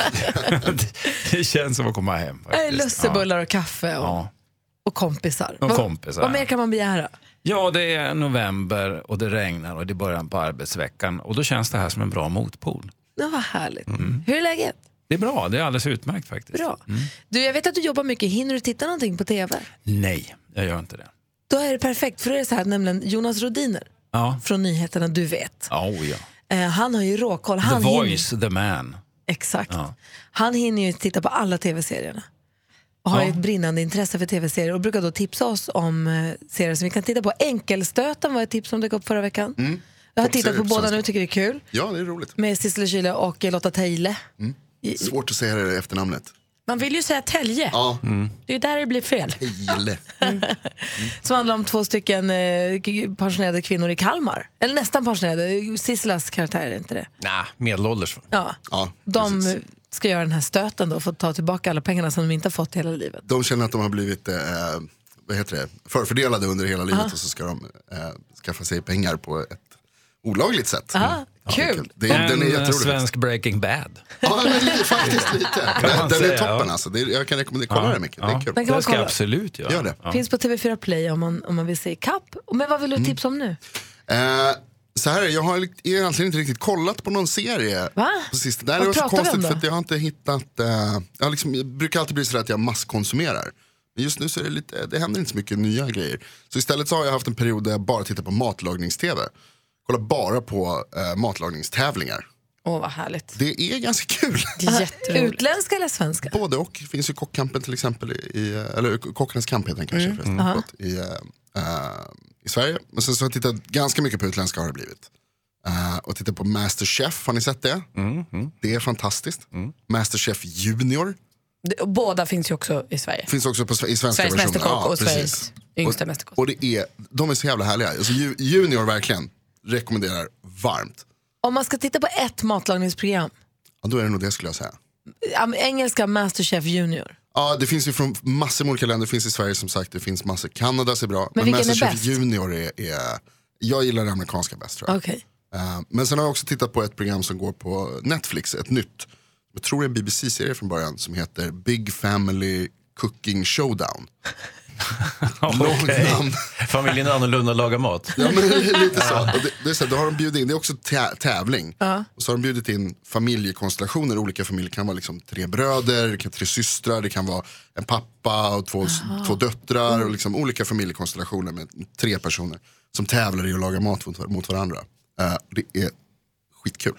det känns som att komma hem. Faktiskt. Lussebullar och kaffe och, Ja. Och kompisar. Och Vad- kompisar. Vad mer kan man begära? Ja, det är november och det regnar och det är början på arbetsveckan. Och då känns det här som en bra motpol. Ja, vad härligt. Mm. Hur är läget? Det är bra, det är alldeles utmärkt faktiskt. Bra. Mm. Du, jag vet att du jobbar mycket. Hinner du titta någonting på TV? Nej, jag gör inte det. Då är det perfekt, för då är det så här, nämligen Jonas Rodiner Ja. från nyheterna Du vet. Oh, ja. Eh, han har ju råkoll. The Han voice, the man. Hinner, exakt. Ja. Han hinner ju titta på alla tv-serierna. Och har Ja. ju ett brinnande intresse för tv-serier och brukar då tipsa oss om eh, serier som vi kan titta på. Enkelstöten var ett tips som dök upp förra veckan. Mm. Jag har tittat på båda svenska. nu, tycker det är kul. Ja, det är roligt. Med Sissela Kyle och Lotta Teile. Svårt att säga det efternamnet. Man vill ju säga Tälje. Ja. Det är där det blir fel. Teile. Som handlar om två stycken eh, pensionerade kvinnor i Kalmar. Eller nästan pensionerade. Sissilas karaktär är inte det. Nej, medelålders. Ja. Ja, De ska göra den här stöten då för att ta tillbaka alla pengarna som de inte har fått hela livet. De känner att de har blivit eh, vad heter det? förfördelade under hela livet Aha. och så ska de eh, skaffa sig pengar på ett olagligt sätt. Aha, kul. Det, den är en svensk Breaking Bad. Ja, men faktiskt lite. Man Den är toppen ja. alltså. Det är, jag kan rekommendera, kolla Ja. det mycket. Det Ja. är kul. Den kan man Det kolla. absolut göra. Gör det. Ja. Finns på TV4 Play om man, om man vill se kapp. Men vad vill du tipsa om nu? Eh, så här, jag har egentligen inte riktigt kollat på någon serie. Va? På sist. Det här är så konstigt för att jag har inte hittat, eh, jag, liksom, jag brukar alltid bli så att jag masskonsumerar. Men just nu så är det lite, det händer inte så mycket nya grejer. Så istället så har jag haft en period där jag bara tittar på matlagnings-tv. Kollar bara på eh, matlagningstävlingar. Åh, vad härligt. Det är ganska kul. Det är jätteroligt. Utländska eller svenska? Både och. Det finns ju Kockkampen till exempel, i, eh, eller Kockarnas kamp heter den kanske Mm. förresten, förlåt, i, eh, eh, i Sverige. Men sen så har jag tittat ganska mycket på utländska har det blivit. Eh, och tittat på Masterchef, har ni sett det? Det är fantastiskt. Masterchef Junior Det- och Båda finns ju också i Sverige. finns också på, i svenska Sveriges versioner. Mästerkock och precis. Sveriges yngsta Mästerkock. Och det är, de är så jävla härliga. Alltså, ju- junior verkligen rekommenderar varmt. Om man ska titta på ett matlagningsprogram, Ja, då är det nog det skulle jag säga. engelska Masterchef Junior. Ja, det finns ju från massor med olika länder. Det finns i Sverige som sagt, det finns massor. Kanadas är bra. Men vilken är bäst? Junior är, är, jag gillar det amerikanska bäst tror jag. Okej. Eh, men sen har jag också tittat på ett program som går på Netflix, ett nytt. Jag tror det är en BBC-serie från början som heter Big Family Cooking Showdown. Långt namn. Familjen annorlunda lagar mat. Ja, men lite så. Och det, det är så här, då har de bjudit in, det är också tä- tävling. Ja. Och så har de bjudit in familjekonstellationer, olika familjer. Det kan vara liksom tre bröder, det kan tre systrar, det kan vara en pappa och två, två döttrar. Och liksom olika familjekonstellationer med tre personer som tävlar i att laga mat mot, mot varandra. Eh, det är skitkul.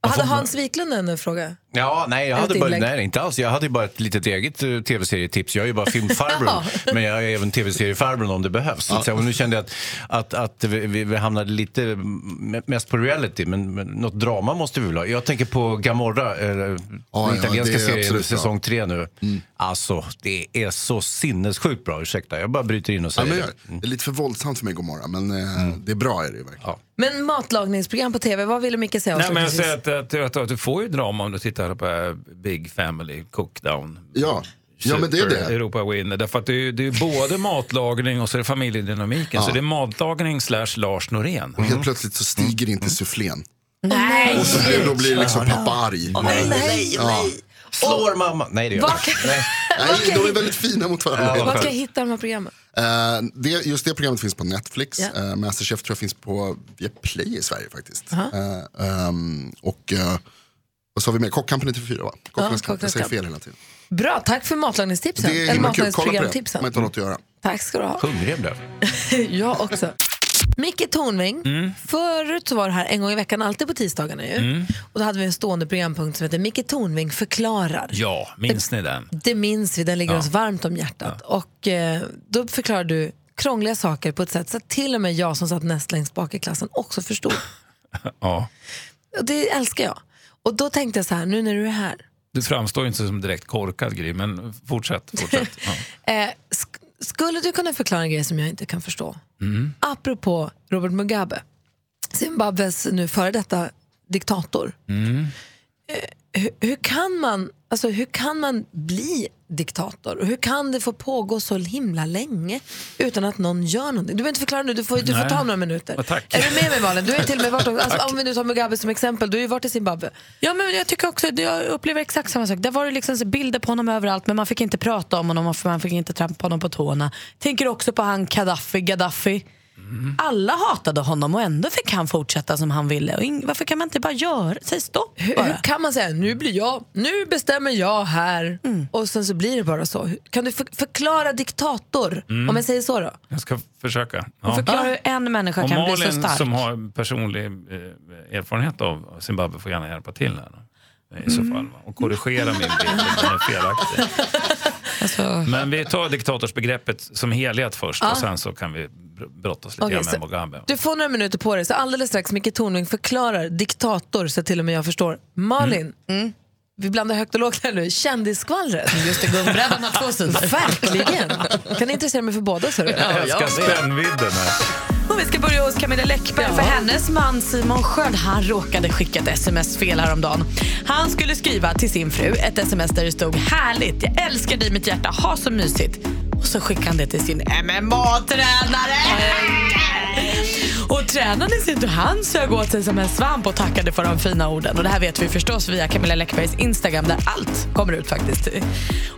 Hade Hans Wiklund en fråga? Ja, nej, jag hade bara, nej, inte alls. Jag hade ju bara ett litet eget eh, tv-serietips. Jag är ju bara filmfarbrorn, men jag är även tv-seriefarbrorn om det behövs. Så, och nu kände jag att, att, att vi, vi- hamnade lite mm, mest på reality, men, men något drama måste vi väl ha. Jag tänker på Gamorra, eh, den ja, italienska är serien, säsong tre nu. Alltså, det är så sinnessjukt bra. Ursäkta, jag bara bryter in och Ja, säger men det. det är lite för våldsamt för mig Gomorra, men eh, det är bra är det ju verkligen. Men matlagningsprogram på tv, vad ville Micke säga Nej, men jag säger att, att, att, att du får ju drama om du tittar på eh, Big Family Cookdown. Ja, ja men det är det. Europa Winner. Därför att det är, det är både matlagning och så är det familjedynamiken. Så det är matlagning slash Lars Norén. Och helt plötsligt så stiger inte sufflén. Nej! Och så då blir liksom pappa arg. nej, nej, Ja. Slår mamma? Nej, det gör Vad jag inte. kan- Nej, de är väldigt fina mot varandra. Var kan jag hitta de här programmen? Eh, det, just det programmet finns på Netflix. Ja. Eh, Masterchef tror jag finns på Viaplay i Sverige faktiskt. Aha. Eh, ehm, och uh, vad sa vi mer? Kockkampen 94 va? Kockarnas kamp. Jag säger fel hela tiden. Bra, tack för matlagningstipsen. Det är Eller matlagningsprogramtipsen. Man har något att göra. Tack ska du ha. Hungrig blev. jag också. Micke Tornving, förut så var det här en gång i veckan, alltid på tisdagarna ju. Mm. Och då hade vi en stående programpunkt som heter Micke Tornving förklarar. Ja, minns ni den? Det minns vi, den ligger Ja. oss varmt om hjärtat. Och eh, då förklarar du krångliga saker på ett sätt så att till och med jag som satt näst längst bak i klassen också förstod. Ja. Och det älskar jag. Och då tänkte jag så här, nu när du är här, Du framstår inte som direkt korkad Gry, men fortsätt. fortsätt. Ja. eh, sk- skulle du kunna förklara en grej som jag inte kan förstå? Mm. Apropå Robert Mugabe, Zimbabwes nu före detta diktator. Mm. Hur, hur, kan man, alltså, hur kan man bli diktator? Och hur kan det få pågå så himla länge utan att någon gör någonting? Du behöver inte förklara nu, du får, du får ta några minuter. Ja, tack. Är du med mig Malin? Du ju till och med varit, alltså, om vi nu tar Mugabe som exempel, du har ju varit i Zimbabwe. Ja, men jag tycker också, jag upplever exakt samma sak. Där var det liksom bilder på honom överallt men man fick inte prata om honom man fick inte trampa honom på tårna. Tänker också på han Gaddafi, Gaddafi. Alla hatade honom och ändå fick han fortsätta som han ville. Och ing- varför kan man inte bara göra Säg stopp Hur, bara. hur kan man säga, nu blir jag, nu bestämmer jag här och sen så blir det bara så. Hur- Kan du för, förklara diktator, Mm. om jag säger så då? Jag ska försöka. Och förklara hur en människa Och kan bli så Malin stark. som har personlig eh, erfarenhet av Zimbabwe får gärna hjälpa till här. då, I så Mm. fall. Och korrigera min bild om den är felaktig. Alltså, Men vi tar diktatorsbegreppet som helhet först Ja. och sen så kan vi br- brottas lite så- med Mugabe. Du får några minuter på dig, så alldeles strax Micke Tornving förklarar diktator så till och med jag förstår. Malin, Mm. Vi blandar högt och lågt här nu. Kändisskvallret. Just det, gummibrädan har två sidor. Verkligen. Kan intressera mig för båda. Så Jag älskar spännvidden här. Och vi ska börja hos Camilla Läckberg för hennes man Simon Sköld han råkade skicka ett sms fel häromdagen. Han skulle skriva till sin fru ett sms där det stod härligt, jag älskar dig mitt hjärta, ha så mysigt. Och så skickade han det till sin MMA-tränare. Och tränaren i sin tur, han sög åt sig som en svamp och tackade för de fina orden. Och det här vet vi förstås via Camilla Läckbergs Instagram där allt kommer ut faktiskt.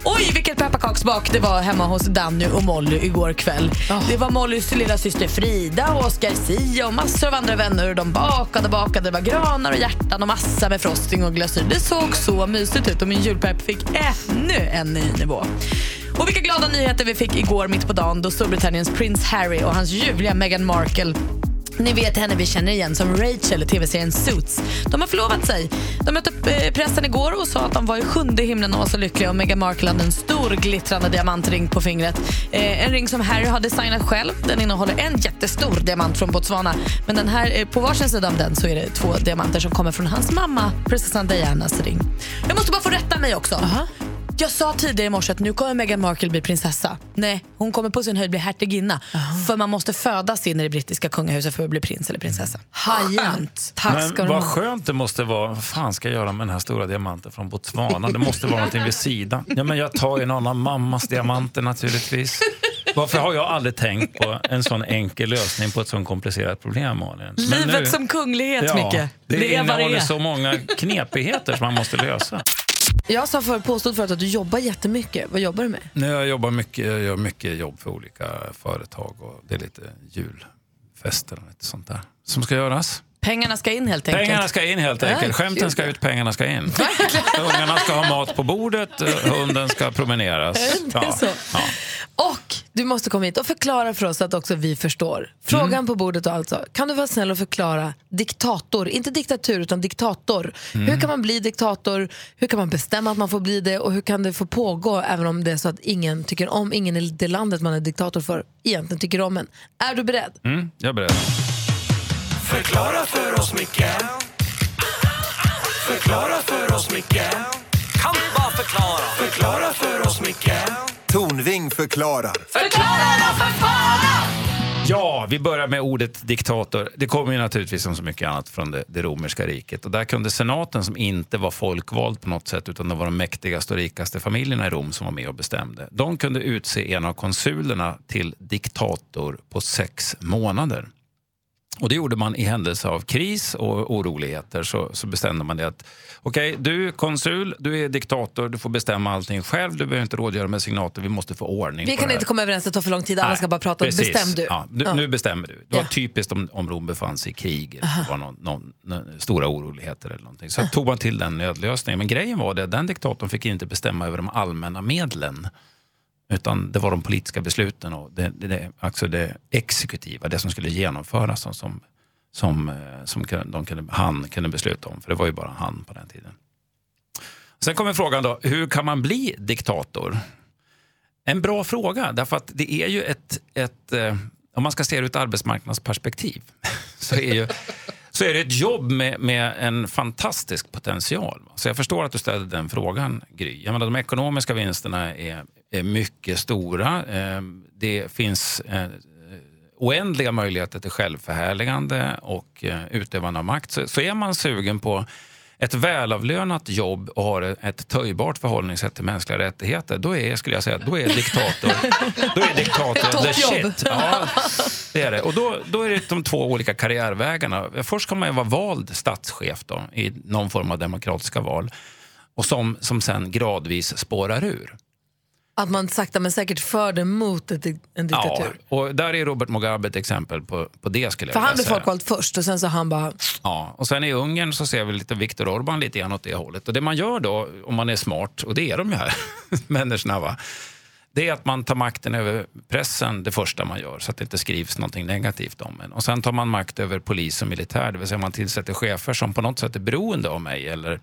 Oj, vilket pepparkaksbak det var hemma hos Danny och Molly igår kväll. Det var Mollys lilla syster Frida och Oskar Sia och massor av andra vänner. Och de bakade och bakade. Det var granar och hjärtan och massa med frosting och glasyr. Det såg så mysigt ut och min julpepp fick ännu en ny nivå. Och vilka glada nyheter vi fick igår mitt på dagen då Storbritanniens prins Harry och hans ljuvliga Meghan Markle ni vet henne vi känner igen som Rachel i tv-serien Suits. De har förlovat sig. De mötte eh, pressen igår och sa att de var i sjunde himlen och var så lyckliga. Och Meghan Markle hade en stor glittrande diamantring på fingret. Eh, en ring som Harry har designat själv. Den innehåller en jättestor diamant från Botswana. Men den här, eh, på varsin sida av den så är det två diamanter som kommer från hans mamma, prinsessan Dianas ring. Jag måste bara få rätta mig också. Jag sa tidigare i morse att nu kommer Meghan Markle bli prinsessa. Nej, hon kommer på sin höjd bli hertiginna. För man måste födas in i det brittiska kungahuset för att bli prins eller prinsessa. Skönt. Tack Men ska du vad skönt det måste vara. Vad fan ska jag göra med den här stora diamanten från Botswana? Det måste vara någonting vid sidan. Ja, men jag tar ju någon av mammas diamanter naturligtvis. Varför har jag aldrig tänkt på en sån enkel lösning på ett sån komplicerat problem, Malin? Men Livet som kunglighet, ja, Micke. Det, Det är vad det innehåller är. så många knepigheter som man måste lösa. Jag sa för, påstod förut att du jobbar jättemycket. Vad jobbar du med? Nej, jag jobbar mycket, jag gör mycket jobb för olika företag och det är lite julfester och lite sånt där som ska göras. Pengarna ska in helt enkelt. Pengarna ska in helt enkelt. Skämten ska ut, pengarna ska in. Ungarna ska ha mat på bordet, eh, hunden ska promeneras. Ja. Och du måste komma hit och förklara för oss att också vi förstår. Frågan Mm. på bordet alltså. Kan du vara snäll och förklara diktator, inte diktatur utan diktator. Mm. Hur kan man bli diktator? Hur kan man bestämma att man får bli det? Och hur kan det få pågå även om det är så att ingen tycker om, ingen i det landet man är diktator för egentligen tycker om en. Är du beredd? Mm, jag är beredd. Förklara för oss, Micke Förklara för oss, Micke Kan bara förklara Förklara för oss, Micke Tornving förklarar. Förklara då för fan! Ja, vi börjar med ordet diktator. Det kommer ju naturligtvis som så mycket annat från det, det romerska riket. Och där kunde senaten, som inte var folkvald på något sätt utan det var de mäktigaste och rikaste familjerna i Rom som var med och bestämde. De kunde utse en av konsulerna till diktator på sex månader. Och det gjorde man i händelse av kris och oroligheter. Så, så bestämde man det att okej, du är konsul, du är diktator, du får bestämma allting själv, du behöver inte rådgöra med signater, vi måste få ordning Vi kan inte komma överens, det tar för lång tid. Alla ska bara prata. precis. Bestäm du. Ja, du Ja. Nu bestämmer du. Det var Ja. typiskt om, om Rom befann sig i krig eller var någon, någon, någon, stora oroligheter eller någonting. Så tog man till den nödlösningen. Men grejen var det att den diktatorn fick inte bestämma över de allmänna medlen. Utan det var de politiska besluten och det, det, det, alltså det exekutiva, det som skulle genomföras som, som, eh, som, som de kunde, han kunde besluta om. För det var ju bara han på den tiden. Sen kommer frågan då, hur kan man bli diktator? En bra fråga, därför att det är ju ett, ett eh, om man ska se det ur ett arbetsmarknadsperspektiv, så är, ju, så är det ett jobb med, med en fantastisk potential. Så jag förstår att du ställde den frågan, Gry. Jag menar, de ekonomiska vinsterna är, är mycket stora. Eh, Det finns eh, oändliga möjligheter till självförhärligande och eh, utövande av makt. Så, så är man sugen på ett välavlönat jobb och har ett töjbart förhållningssätt till mänskliga rättigheter, då är, skulle jag säga, då är diktator, då är diktator the shit. Ja, det är det. Och då, då är det de två olika karriärvägarna. Först kan man vara vald statschef då, i någon form av demokratiska val och som, som sen gradvis spårar ur. Att man sakta men säkert för det mot ett, en diktatur. Ja, och där är Robert Mugabe ett exempel på, på det skulle jag För han blev folkvald först och sen så han bara... Ja, och sen i Ungern så ser vi lite Viktor Orbán lite grann åt det hållet. Och det man gör då, om man är smart, och det är de ju här människorna, va? det är att man tar makten över pressen det första man gör, så att det inte skrivs någonting negativt om en. Och sen tar man makt över polis och militär, det vill säga man tillsätter chefer som på något sätt är beroende av mig eller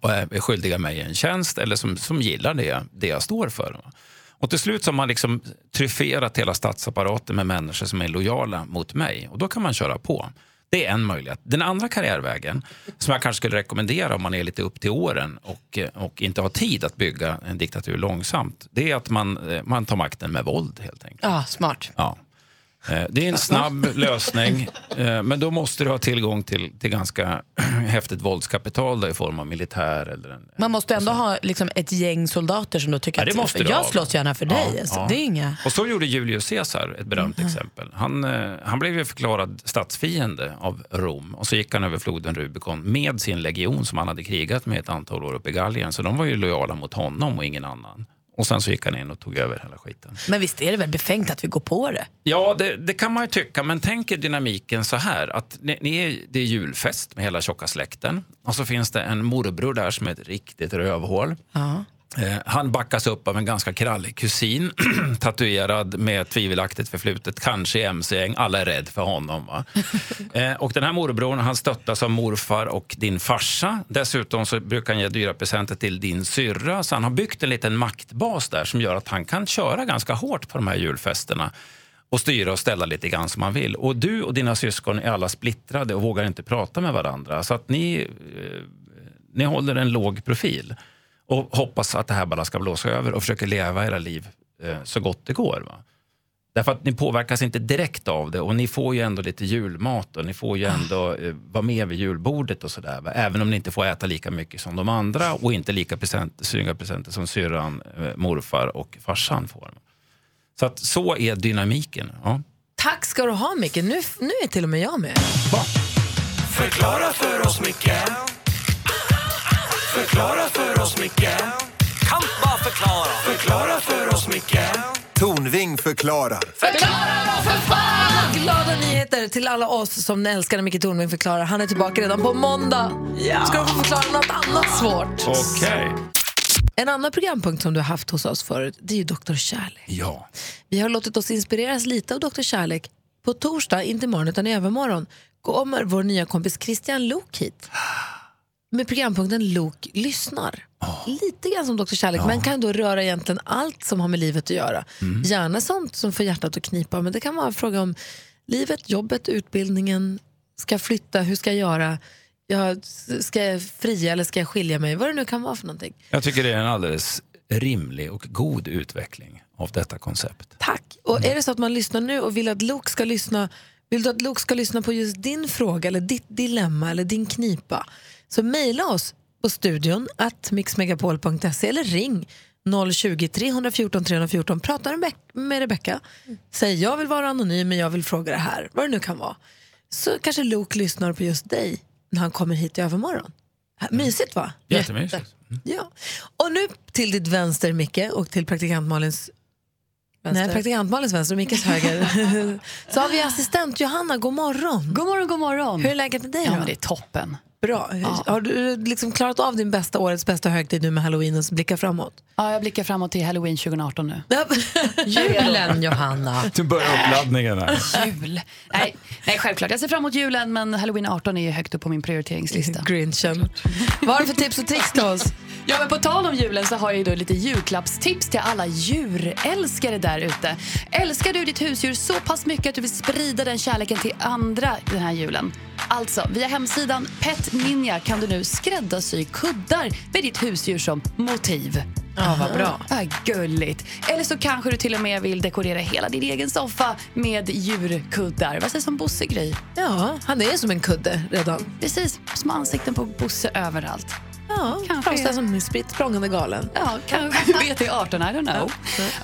och är skyldiga mig en tjänst eller som, som gillar det, det jag står för. Och till slut så har man liksom tryfferat hela statsapparaten med människor som är lojala mot mig. Och då kan man köra på. Det är en möjlighet. Den andra karriärvägen, som jag kanske skulle rekommendera om man är lite upp till åren och, eh, och inte har tid att bygga en diktatur långsamt, det är att man, eh, man tar makten med våld helt enkelt. Ja, smart. Ja. Eh, Det är en snabb lösning, eh, men då måste du ha tillgång till, till ganska häftigt våldskapital då, i form av militär. Eller en, Man måste ändå ha liksom, ett gäng soldater som då tycker Ja, det att jag ha. slåss gärna för dig. Ja, alltså. ja. Det är inga... Och så gjorde Julius Caesar, ett berömt exempel. Han, eh, han blev ju förklarad statsfiende av Rom och så gick han över floden Rubicon med sin legion som han hade krigat med ett antal år uppe i Gallien. Så de var ju lojala mot honom och ingen annan. Och sen så gick han in och tog över hela skiten. Men visst är det väl befängt att vi går på det? Ja, det, det kan man ju tycka, men tänk er dynamiken så här. Att ni, ni är, det är julfest med hela tjocka släkten och så finns det en morbror där som är ett riktigt rövhål. Ja. Eh, han backas upp av en ganska krallig kusin, tatuerad med tvivelaktigt förflutet, kanske i mc-gäng. Alla är rädd för honom. Eh, och den här morbrorn han stöttas av morfar och din farsa. Dessutom så brukar han ge dyra presenter till din syrra. Så han har byggt en liten maktbas där som gör att han kan köra ganska hårt på de här julfesterna och styra och ställa lite grann som man vill. Och du och dina syskon är alla splittrade och vågar inte prata med varandra. Så att ni, eh, ni håller en låg profil. Och hoppas att det här bara ska blåsa över och försöker leva era liv eh, så gott det går. Va? Därför att ni påverkas inte direkt av det och ni får ju ändå lite julmat och ni får ju ändå eh, vara med vid julbordet och sådär. va. Även om ni inte får äta lika mycket som de andra och inte lika present, snygga presenter som syrran, eh, morfar och farsan får. Så att så är dynamiken. Ja. Tack ska du ha Micke, nu, nu är till och med jag med. Förklara för oss, Micke Förklara för oss, Micke Kan bara förklara Förklara för oss, Micke Tornving förklarar. Förklara för fan! Glada nyheter till alla oss som älskar när Micke Tornving förklarar. Han är tillbaka redan på måndag. Ska du få förklara något annat svårt? Okej. En annan programpunkt som du har haft hos oss förut, det är ju Dr. Kärlek. Ja. Vi har låtit oss inspireras lite av Dr. Kärlek. På torsdag, inte imorgon utan i övermorgon, kommer vår nya kompis Christian Lok hit. Med programpunkten Lok lyssnar. Lite grann som Dr. Kärlek, men kan då röra egentligen allt som har med livet att göra. Gärna sånt som får hjärtat att knipa, men det kan vara en fråga om livet, jobbet, utbildningen, ska jag flytta, hur ska jag göra? Jag, ska jag fria eller ska jag skilja mig? Vad det nu kan vara för någonting. Jag tycker det är en alldeles rimlig och god utveckling av detta koncept. Tack. Och är det så att man lyssnar nu och vill att Luke ska lyssna vill du att Luke ska lyssna på just din fråga eller ditt dilemma eller din knipa så mejla oss på studion att mixmegapol.se eller ring 020 314 314. Prata med Rebecca. Säg jag vill vara anonym men jag vill fråga det här. Vad det nu kan vara. Så kanske Luke lyssnar på just dig när han kommer hit i övermorgon. Mysigt va? Jättemysigt. Ja. Och nu till ditt vänster Micke och till praktikant Malins Vänster. Nej, praktikant Malins vänster och Mickes höger. så har vi assistent Johanna, god morgon. God morgon, god morgon. Hur är läget med dig Ja, det är toppen. Bra. Har du liksom klarat av din bästa årets bästa högtid nu med halloween och blickar framåt? Ja, jag blickar framåt till halloween 2018 nu. Julen Johanna. Du börjar uppladdningen här. Jul. Nej, nej, självklart. Jag ser fram emot julen, men halloween 18 är ju högt upp på min prioriteringslista. Grinchen. Vad har du för tips och tricks till oss? Ja, men på tal om julen så har jag då lite julklappstips till alla djurälskare där ute. Älskar du ditt husdjur så pass mycket att du vill sprida den kärleken till andra den här julen? Alltså, via hemsidan Pet Ninja kan du nu skräddarsy kuddar med ditt husdjur som motiv. Ja, vad bra. Ja, gulligt. Eller så kanske du till och med vill dekorera hela din egen soffa med djurkuddar. Vad sägs om Bosse Gry? Ja, han är som en kudde redan. Precis, små ansikten på Bosse överallt. Ja, Kanske är- som spritt språngande galen. Ja, kanske BT18, I don't know.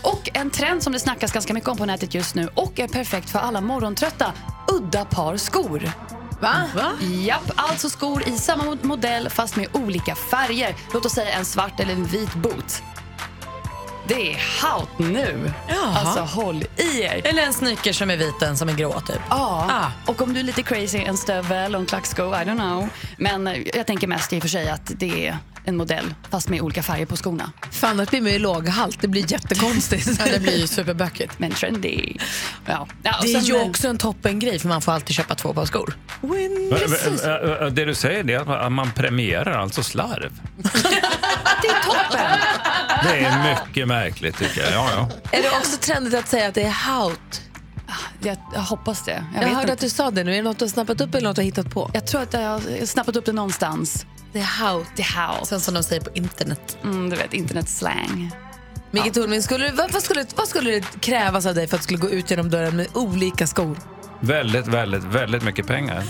Och en trend som det snackas ganska mycket om på nätet just nu och är perfekt för alla morgontrötta, udda par skor. Va? Japp, alltså skor i samma mod- modell fast med olika färger. Låt oss säga en svart eller en vit boot. Det är haut nu. Jaha. Alltså håll i er. Eller en sneaker som är vit och en som är grå typ. Ja, och om du är lite crazy, en stövel och en klacksko, I don't know. Men jag tänker mest i och för sig att det är en modell fast med olika färger på skorna. Fan, annars blir man ju låghalt. Det blir jättekonstigt. Ja, det blir ju superbökigt. Men trendy. Ja. Ja, Det är ju eh, också en toppengrej för man får alltid köpa två par skor. Precis. Ä- ä- Det du säger är att man- att man premierar alltså slarv. Det är toppen! Det är mycket märkligt tycker jag. Ja, ja. Är det också trendigt att säga att det är haut? Jag, jag hoppas det. Jag, vet hörde inte. att du sa det nu. Är det något du har snappat upp eller något du har hittat på? Jag tror att jag har snappat upp det någonstans. Haut. Det är haut. Sen som de säger på internet. Mm, du vet, internetslang. Micke Tornving, skulle, vad, vad, skulle, vad skulle det krävas av dig för att du skulle gå ut genom dörren med olika skor? Väldigt, väldigt, väldigt mycket pengar.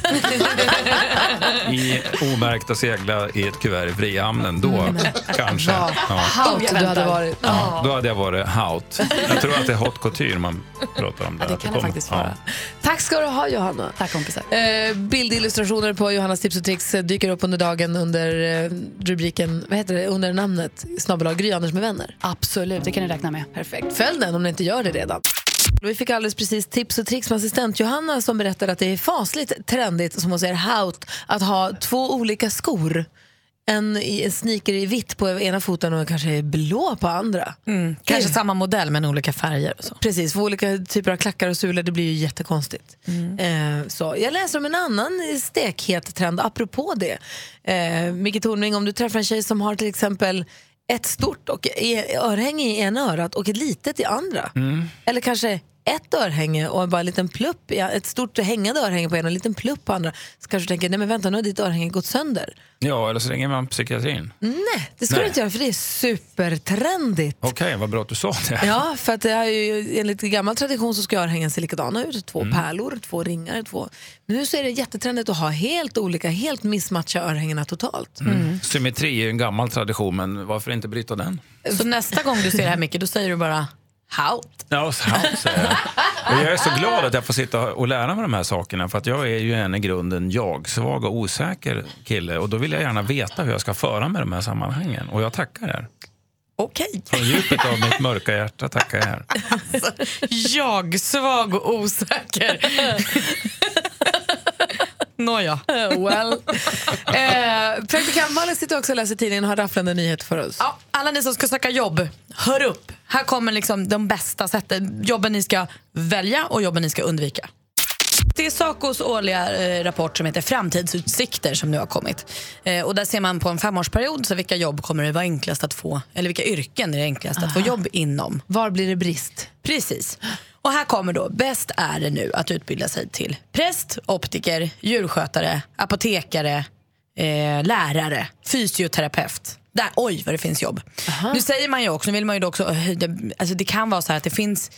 I omärkt och segla i ett kuvert i Frihamnen. Då kanske. Vad Ja. haut du hade varit. Ja, då hade jag varit haut. Jag tror att det är haute couture man pratar om. Där. Ja, det kan det kommer- faktiskt ja. vara. Tack ska du ha Johanna. Tack kompisar. Eh, bildillustrationer på Johannas tips och tricks eh, dyker upp under dagen under eh, rubriken, vad heter det, under namnet snabbelag Gry Anders med vänner. Absolut, det kan ni räkna med. Perfekt. Följ den om ni inte gör det redan. Vi fick alldeles precis tips och tricks med assistent Johanna som berättade att det är fasligt trendigt, som hon säger, haut, att ha två olika skor. En, en sneaker i vitt på ena foten och kanske blå på andra. Kanske samma modell men olika färger. Och så. Precis, för olika typer av klackar och sulor, det blir ju jättekonstigt. Eh, så. Jag läser om en annan stekhet trend apropå det. Eh, Micke Tornving, om du träffar en tjej som har till exempel ett stort och e- örhänge i ena örat och ett litet i andra. Eller kanske ett örhänge och bara en liten plupp, ett stort hängande örhänge på ena och en liten plupp på andra så kanske du tänker, nej men vänta nu har ditt örhänge gått sönder. Ja, eller så ringer man psykiatrin. Nej, det ska Nej. du inte göra för det är supertrendigt. Okej, vad bra att du sa det. Ja, för att det är ju, enligt gammal tradition så ska örhängen se likadana ut. Två Mm. pärlor, två ringar, två... Nu så är det jättetrendigt att ha helt olika, helt missmatcha örhängena totalt. Mm. Symmetri är ju en gammal tradition, men varför inte bryta den? Så nästa gång du ser det här Micke, då säger du bara Haut. Ja, här säger jag. Och jag är så glad att jag får sitta och lära mig de här sakerna för att jag är ju en i grunden jag-svag och osäker kille och då vill jag gärna veta hur jag ska föra med de här sammanhangen och jag tackar er. Okej. Från djupet av mitt mörka hjärta tackar jag er. Jag, svag och osäker. Nåja. well. eh, Praktikant Malin sitter också och läser tidningen och har rafflande nyheter för oss. Ja, alla ni som ska söka jobb, hör upp. Här kommer liksom de bästa sätten. Jobben ni ska välja och jobben ni ska undvika. Det är Sacos årliga eh, rapport som heter Framtidsutsikter som nu har kommit. Eh, och där ser man på en femårsperiod så vilka jobb kommer det vara enklast att få, eller vilka yrken är det enklast att få Aha. jobb inom. Var blir det brist? Precis. Och här kommer då, bäst är det nu att utbilda sig till präst, optiker, djurskötare, apotekare, eh, lärare, fysioterapeut. Där, oj vad det finns jobb. Nu säger man ju också, nu vill man ju också höja, alltså det kan vara så här att det finns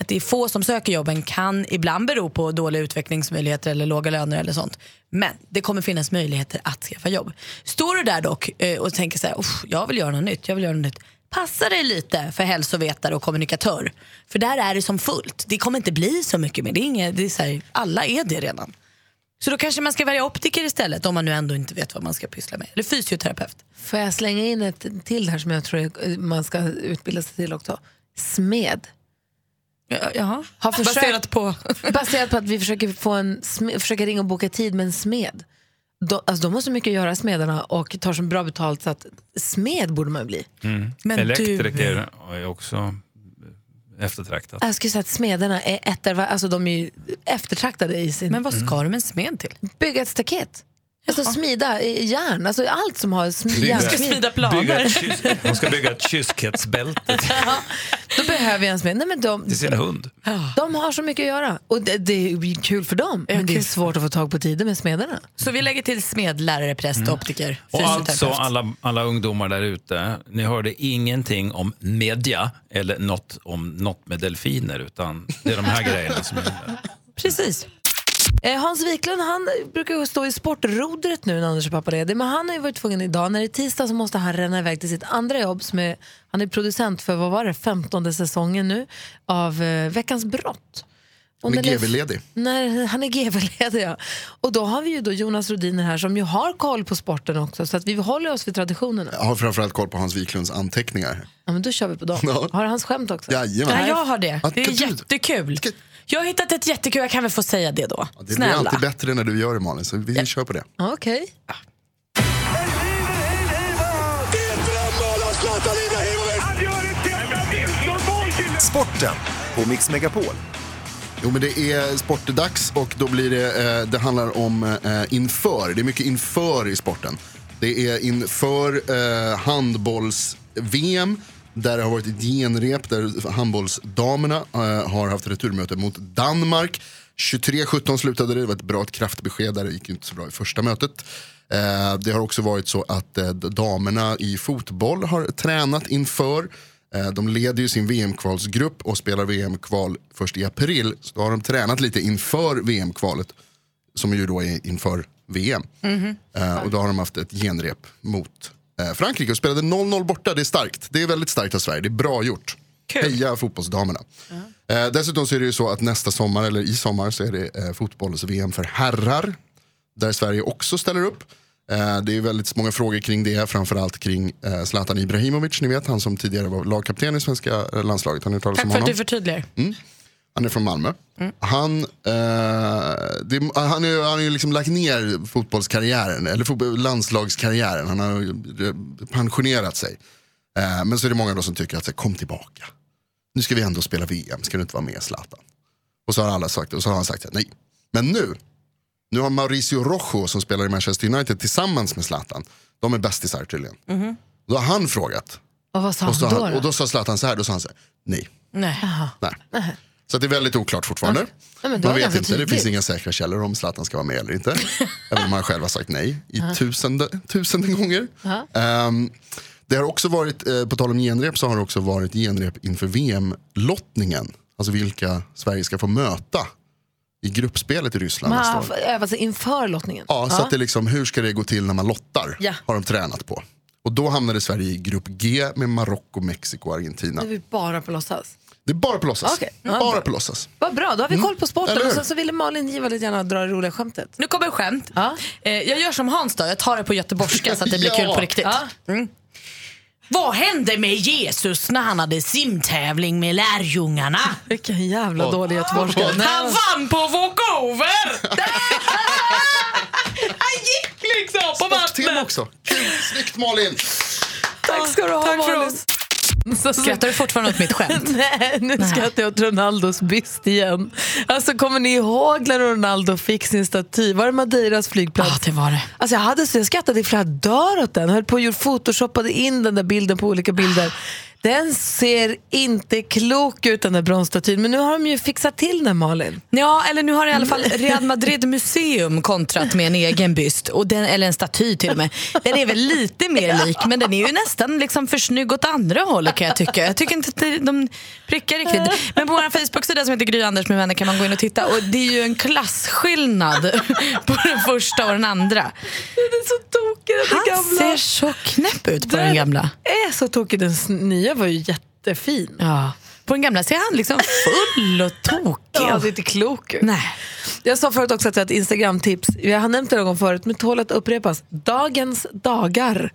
att det är få som söker jobben kan ibland bero på dåliga utvecklingsmöjligheter eller låga löner eller sånt. Men det kommer finnas möjligheter att skaffa jobb. Står du där dock eh, och tänker så här, "Uff, jag vill göra något nytt, jag vill göra något nytt. Passa dig lite för hälsovetare och kommunikatör. För där är det som fullt. Det kommer inte bli så mycket mer. Det är inget, det är här, alla är det redan. Så då kanske man ska välja optiker istället om man nu ändå inte vet vad man ska pyssla med. Eller fysioterapeut. Får jag slänga in ett till här som jag tror man ska utbilda sig till också? Smed. Jaha. Har försökt, Baserat på? baserat på att vi försöker, få en försöker ringa och boka tid med en smed. De, alltså de har så mycket att göra smederna och tar så bra betalt så att smed borde man bli. Mm. Men Elektriker är också eftertraktat. Jag skulle säga att smederna är etter, alltså de är ju eftertraktade i sin... Men vad ska de med en smed till? Bygga ett staket. Alltså smida järn, alltså allt som har sm- järnsmid. Bygga ett kyss, de ska bygga ett kyskhetsbälte Ja, Då behöver jag en smed. Nej, men de, till sin hund. de har så mycket att göra och det, det är kul för dem. Men det är svårt att få tag på tider med smederna. Så vi lägger till smed, lärare, präst, optiker, Och alltså fysioterapeut. alla, alla ungdomar där ute, ni hörde ingenting om media eller något om något med delfiner utan det är de här grejerna som gäller. Precis. Eh, Hans Wiklund han brukar stå i sportrodret nu när Anders är pappaledig men han har ju varit tvungen idag, när det är tisdag så måste han ränna iväg till sitt andra jobb som är, han är producent för, vad var det, femtonde säsongen nu av eh, Veckans brott. Och Han är det- GV-ledig. Han är GV-ledig ja. Och då har vi ju då Jonas Rodiner här som ju har koll på sporten också så att vi håller oss vid traditionerna. Jag har framförallt koll på Hans Wiklunds anteckningar. Ja, men då kör vi på dem. Ja. Har du hans skämt också? Jajamän. Ja, jag har det. Ja, Det är jättekul. Jag har hittat ett jättekul, jag kan väl få säga det då? Det blir Snälla. alltid bättre när du gör det Malin, så vi kör på det. Okej. Sporten på Mix Megapol. Jo men det är sportdags och då blir det, eh, det handlar om eh, inför. Det är mycket inför i sporten. Det är inför eh, handbolls-VM där det har varit ett genrep där handbollsdamerna eh, har haft returmöte mot Danmark. 23-17 slutade det, det var ett bra ett kraftbesked där, det gick inte så bra i första mötet. Eh, det har också varit så att eh, damerna i fotboll har tränat inför. Eh, De leder ju sin VM-kvalsgrupp och spelar VM-kval först i april. Så då har de tränat lite inför VM-kvalet, som ju då är inför VM. Mhm. Eh, Och då har de haft ett genrep mot eh, Frankrike och spelade 0-0 borta. Det är starkt. Det är väldigt starkt av Sverige. Det är bra gjort. Heja fotbollsdamerna. Eh, dessutom så är det ju så att nästa sommar, eller i sommar, så är det fotbolls-VM för herrar. Där Sverige också ställer upp. Eh, det är väldigt många frågor kring det, framförallt kring eh, Zlatan Ibrahimovic, ni vet han som tidigare var lagkapten i svenska eh, landslaget. Har ni Tack om för att du förtydligar. Mm. Han är från Malmö. Han, eh, det, han, är, han har ju liksom lagt ner fotbollskarriären, eller fotboll, landslagskarriären. Han har pensionerat sig. Eh, men så är det många då som tycker att så, kom tillbaka. Nu ska vi ändå spela VM, ska du inte vara med Zlatan? Och så har alla sagt och så har han sagt nej. Men nu, nu har Mauricio Rojo som spelar i Manchester United tillsammans med Zlatan, de är bästisar tydligen. Mhm. Då har han frågat. Och vad sa Och, så han då? han, då? och då sa Zlatan så här, då sa han så här, nej. Nej. Nej. Så att det är väldigt oklart fortfarande. Ja, Man det vet inte, det tydligt. finns inga säkra källor om Zlatan ska vara med eller inte. Även om han själv har sagt nej i tusende, tusende gånger. Ehm, det har också varit, eh, på tal om genrep, så har det också varit genrep inför VM-lottningen. Alltså vilka Sverige ska få möta i gruppspelet i Ryssland Man har år. fått öva sig inför lottningen. Ja, så att det liksom, hur ska det gå till när man lottar? Ja. Har de tränat på. Och då hamnade Sverige i grupp G med Marocko, Mexiko och Argentina. Nu är bara på låtsas. Det är bara på låtsas. Det ja, bara på låtsas. Vad bra, då har vi Mm. koll på sporten. Eller hur? Och sen så ville Malin Giva lite gärna dra det roliga skämtet. Nu kommer skämt. Eh, jag gör som Hans då, jag tar det på göteborgska så att det blir Ja. kul på riktigt. Ja. Mm. Vad hände med Jesus när han hade simtävling med lärjungarna? Vilken jävla dålig göteborgska. Han vann på walkover! han gick liksom på vattnet. också. Kul, snyggt Malin! Tack ska du ha Tack för Malin. Skrattar du fortfarande åt mitt skämt? Nej, nu skrattar jag åt Ronaldos byst igen. Alltså kommer ni ihåg när Ronaldo fick sin staty? Var det Madeiras flygplats? Ja, det var det. Alltså jag, hade så jag skrattade i flera dagar åt den. Höll på och photoshoppade in den där bilden på olika bilder. Den ser inte klok ut den där bronsstatyn. Men nu har de ju fixat till den Malin. Ja, eller nu har i alla fall Real Madrid Museum kontrat med en egen byst, och den, eller en staty till och med. Den är väl lite mer lik, men den är ju nästan liksom för snygg åt andra hållet kan jag tycka. Jag tycker inte att de prickar riktigt. Men på vår Facebook-sida som heter Gry Anders med vänner kan man gå in och titta och det är ju en klasskillnad på den första och den andra. Den är så tokig den Han gamla. ser så knäpp ut på den gamla. Så tokig. Den nya var ju jättefin. Ja. På den gamla ser han liksom full och tokig. Ja, det är inte klok ut. Nej. Jag sa förut också att jag har ett Instagram-tips. Jag har nämnt det någon gång förut, men tål att upprepas. Dagens dagar.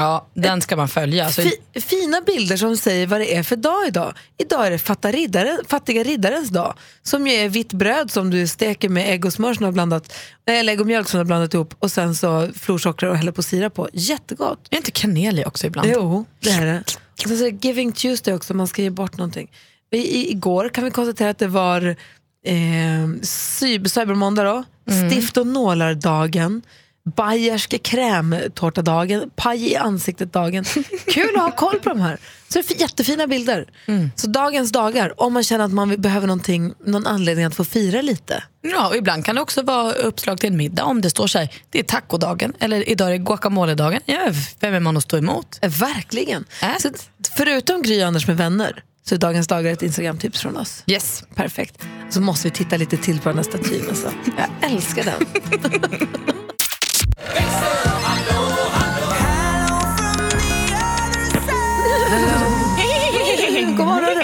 Ja, den ska man följa. Alltså, Fi, fina bilder som säger vad det är för dag idag. Idag är det fatta riddaren, fattiga riddarens dag. Som ju är vitt bröd som du steker med ägg och smör som du har blandat, eller ägg och mjölk som du har blandat ihop och sen så florsocker och häller på sirap på. Jättegott. är inte kanel i också ibland? Jo, det är det. Och sen så är det Giving Tuesday också, man ska ge bort någonting. I, igår kan vi konstatera att det var eh, cy- cybermåndag då, stift och nålar-dagen, bayerska krämtårtadagen, paj i ansiktet-dagen. Kul att ha koll på de här. Så det är jättefina bilder. Så dagens dagar, om man känner att man behöver någonting, någon anledning att få fira lite. Ja, och ibland kan det också vara uppslag till en middag om det står så här, det är tacodagen eller idag är det guacamoledagen. Ja, vem är man att stå emot? Eh, Verkligen. Så, att förutom Gry Anders med vänner så är dagens dagar ett Instagram-tips från oss. Yes. Perfekt. Så måste vi titta lite till på den här statyn. Alltså. Jag älskar den.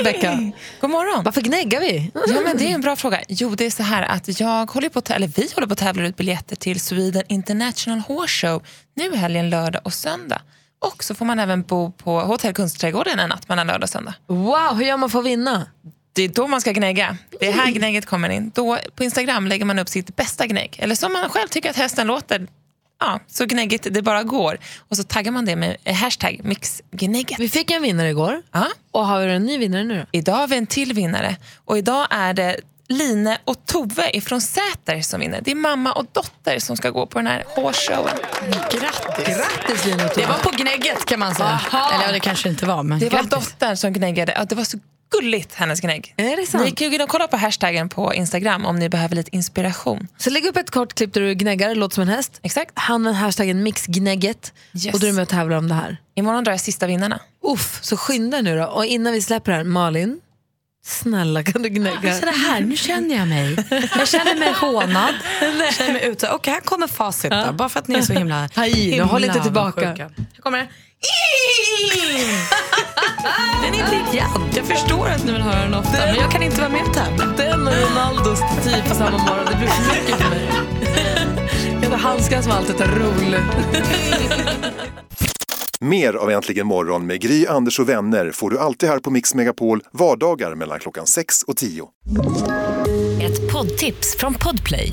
Rebecka. God morgon. Varför gnäggar vi? Ja, men det är en bra fråga. Jo, det är så här att jag håller på eller vi håller på att tävla ut biljetter till Sweden International Horse Show nu helgen lördag och söndag. Och så får man även bo på Hotell Kungsträdgården en natt mellan lördag och söndag. Wow, hur gör man för att vinna? Det är då man ska gnägga. Det är här gnägget kommer in. Då på Instagram lägger man upp sitt bästa gnägg. Eller som man själv tycker att hästen låter. Ja, så gnäggigt det bara går. Och så taggar man det med eh, hashtag mixgnägget. Vi fick en vinnare igår. Ja. Och har vi en ny vinnare nu då? Idag har vi en till vinnare. Och idag är det Line och Tove ifrån Säter som vinner. Det är mamma och dotter som ska gå på den här hårshowen. Grattis! Grattis Lina och Tove. Det var på gnägget kan man säga. Aha. Eller ja, det kanske inte var, men Det var grattis. dottern som gnäggade. Ja, det var så gulligt, hennes gnägg. Är det sant? Ni kan ju kolla på hashtaggen på Instagram om ni behöver lite inspiration. Så lägg upp ett kort klipp där du gnäggar, låter som en häst. Exakt. Han med hashtaggen mixgnägget. Yes. Och du är med och tävlar om det här. Imorgon drar jag sista vinnarna. Uff, så skynda nu då. Och innan vi släpper det här, Malin. Snälla kan du gnägga? Så det här, nu känner jag mig. Jag känner mig hånad. Jag känner mig ute. Okej, här kommer facit då. Bara för att ni är så himla i, nu, håll inte tillbaka. Här kommer den. Den är briljant. Jag förstår att ni vill höra den ofta, men jag kan inte vara med och tävla. Den och Ronaldos staty på samma morgon, det blir för mycket för mig. Jag hade handskas med allt detta roll. Mer av Äntligen morgon med Gry, Anders och vänner får du alltid här på Mix Megapol vardagar mellan klockan 6 och 10. Ett poddtips från Podplay.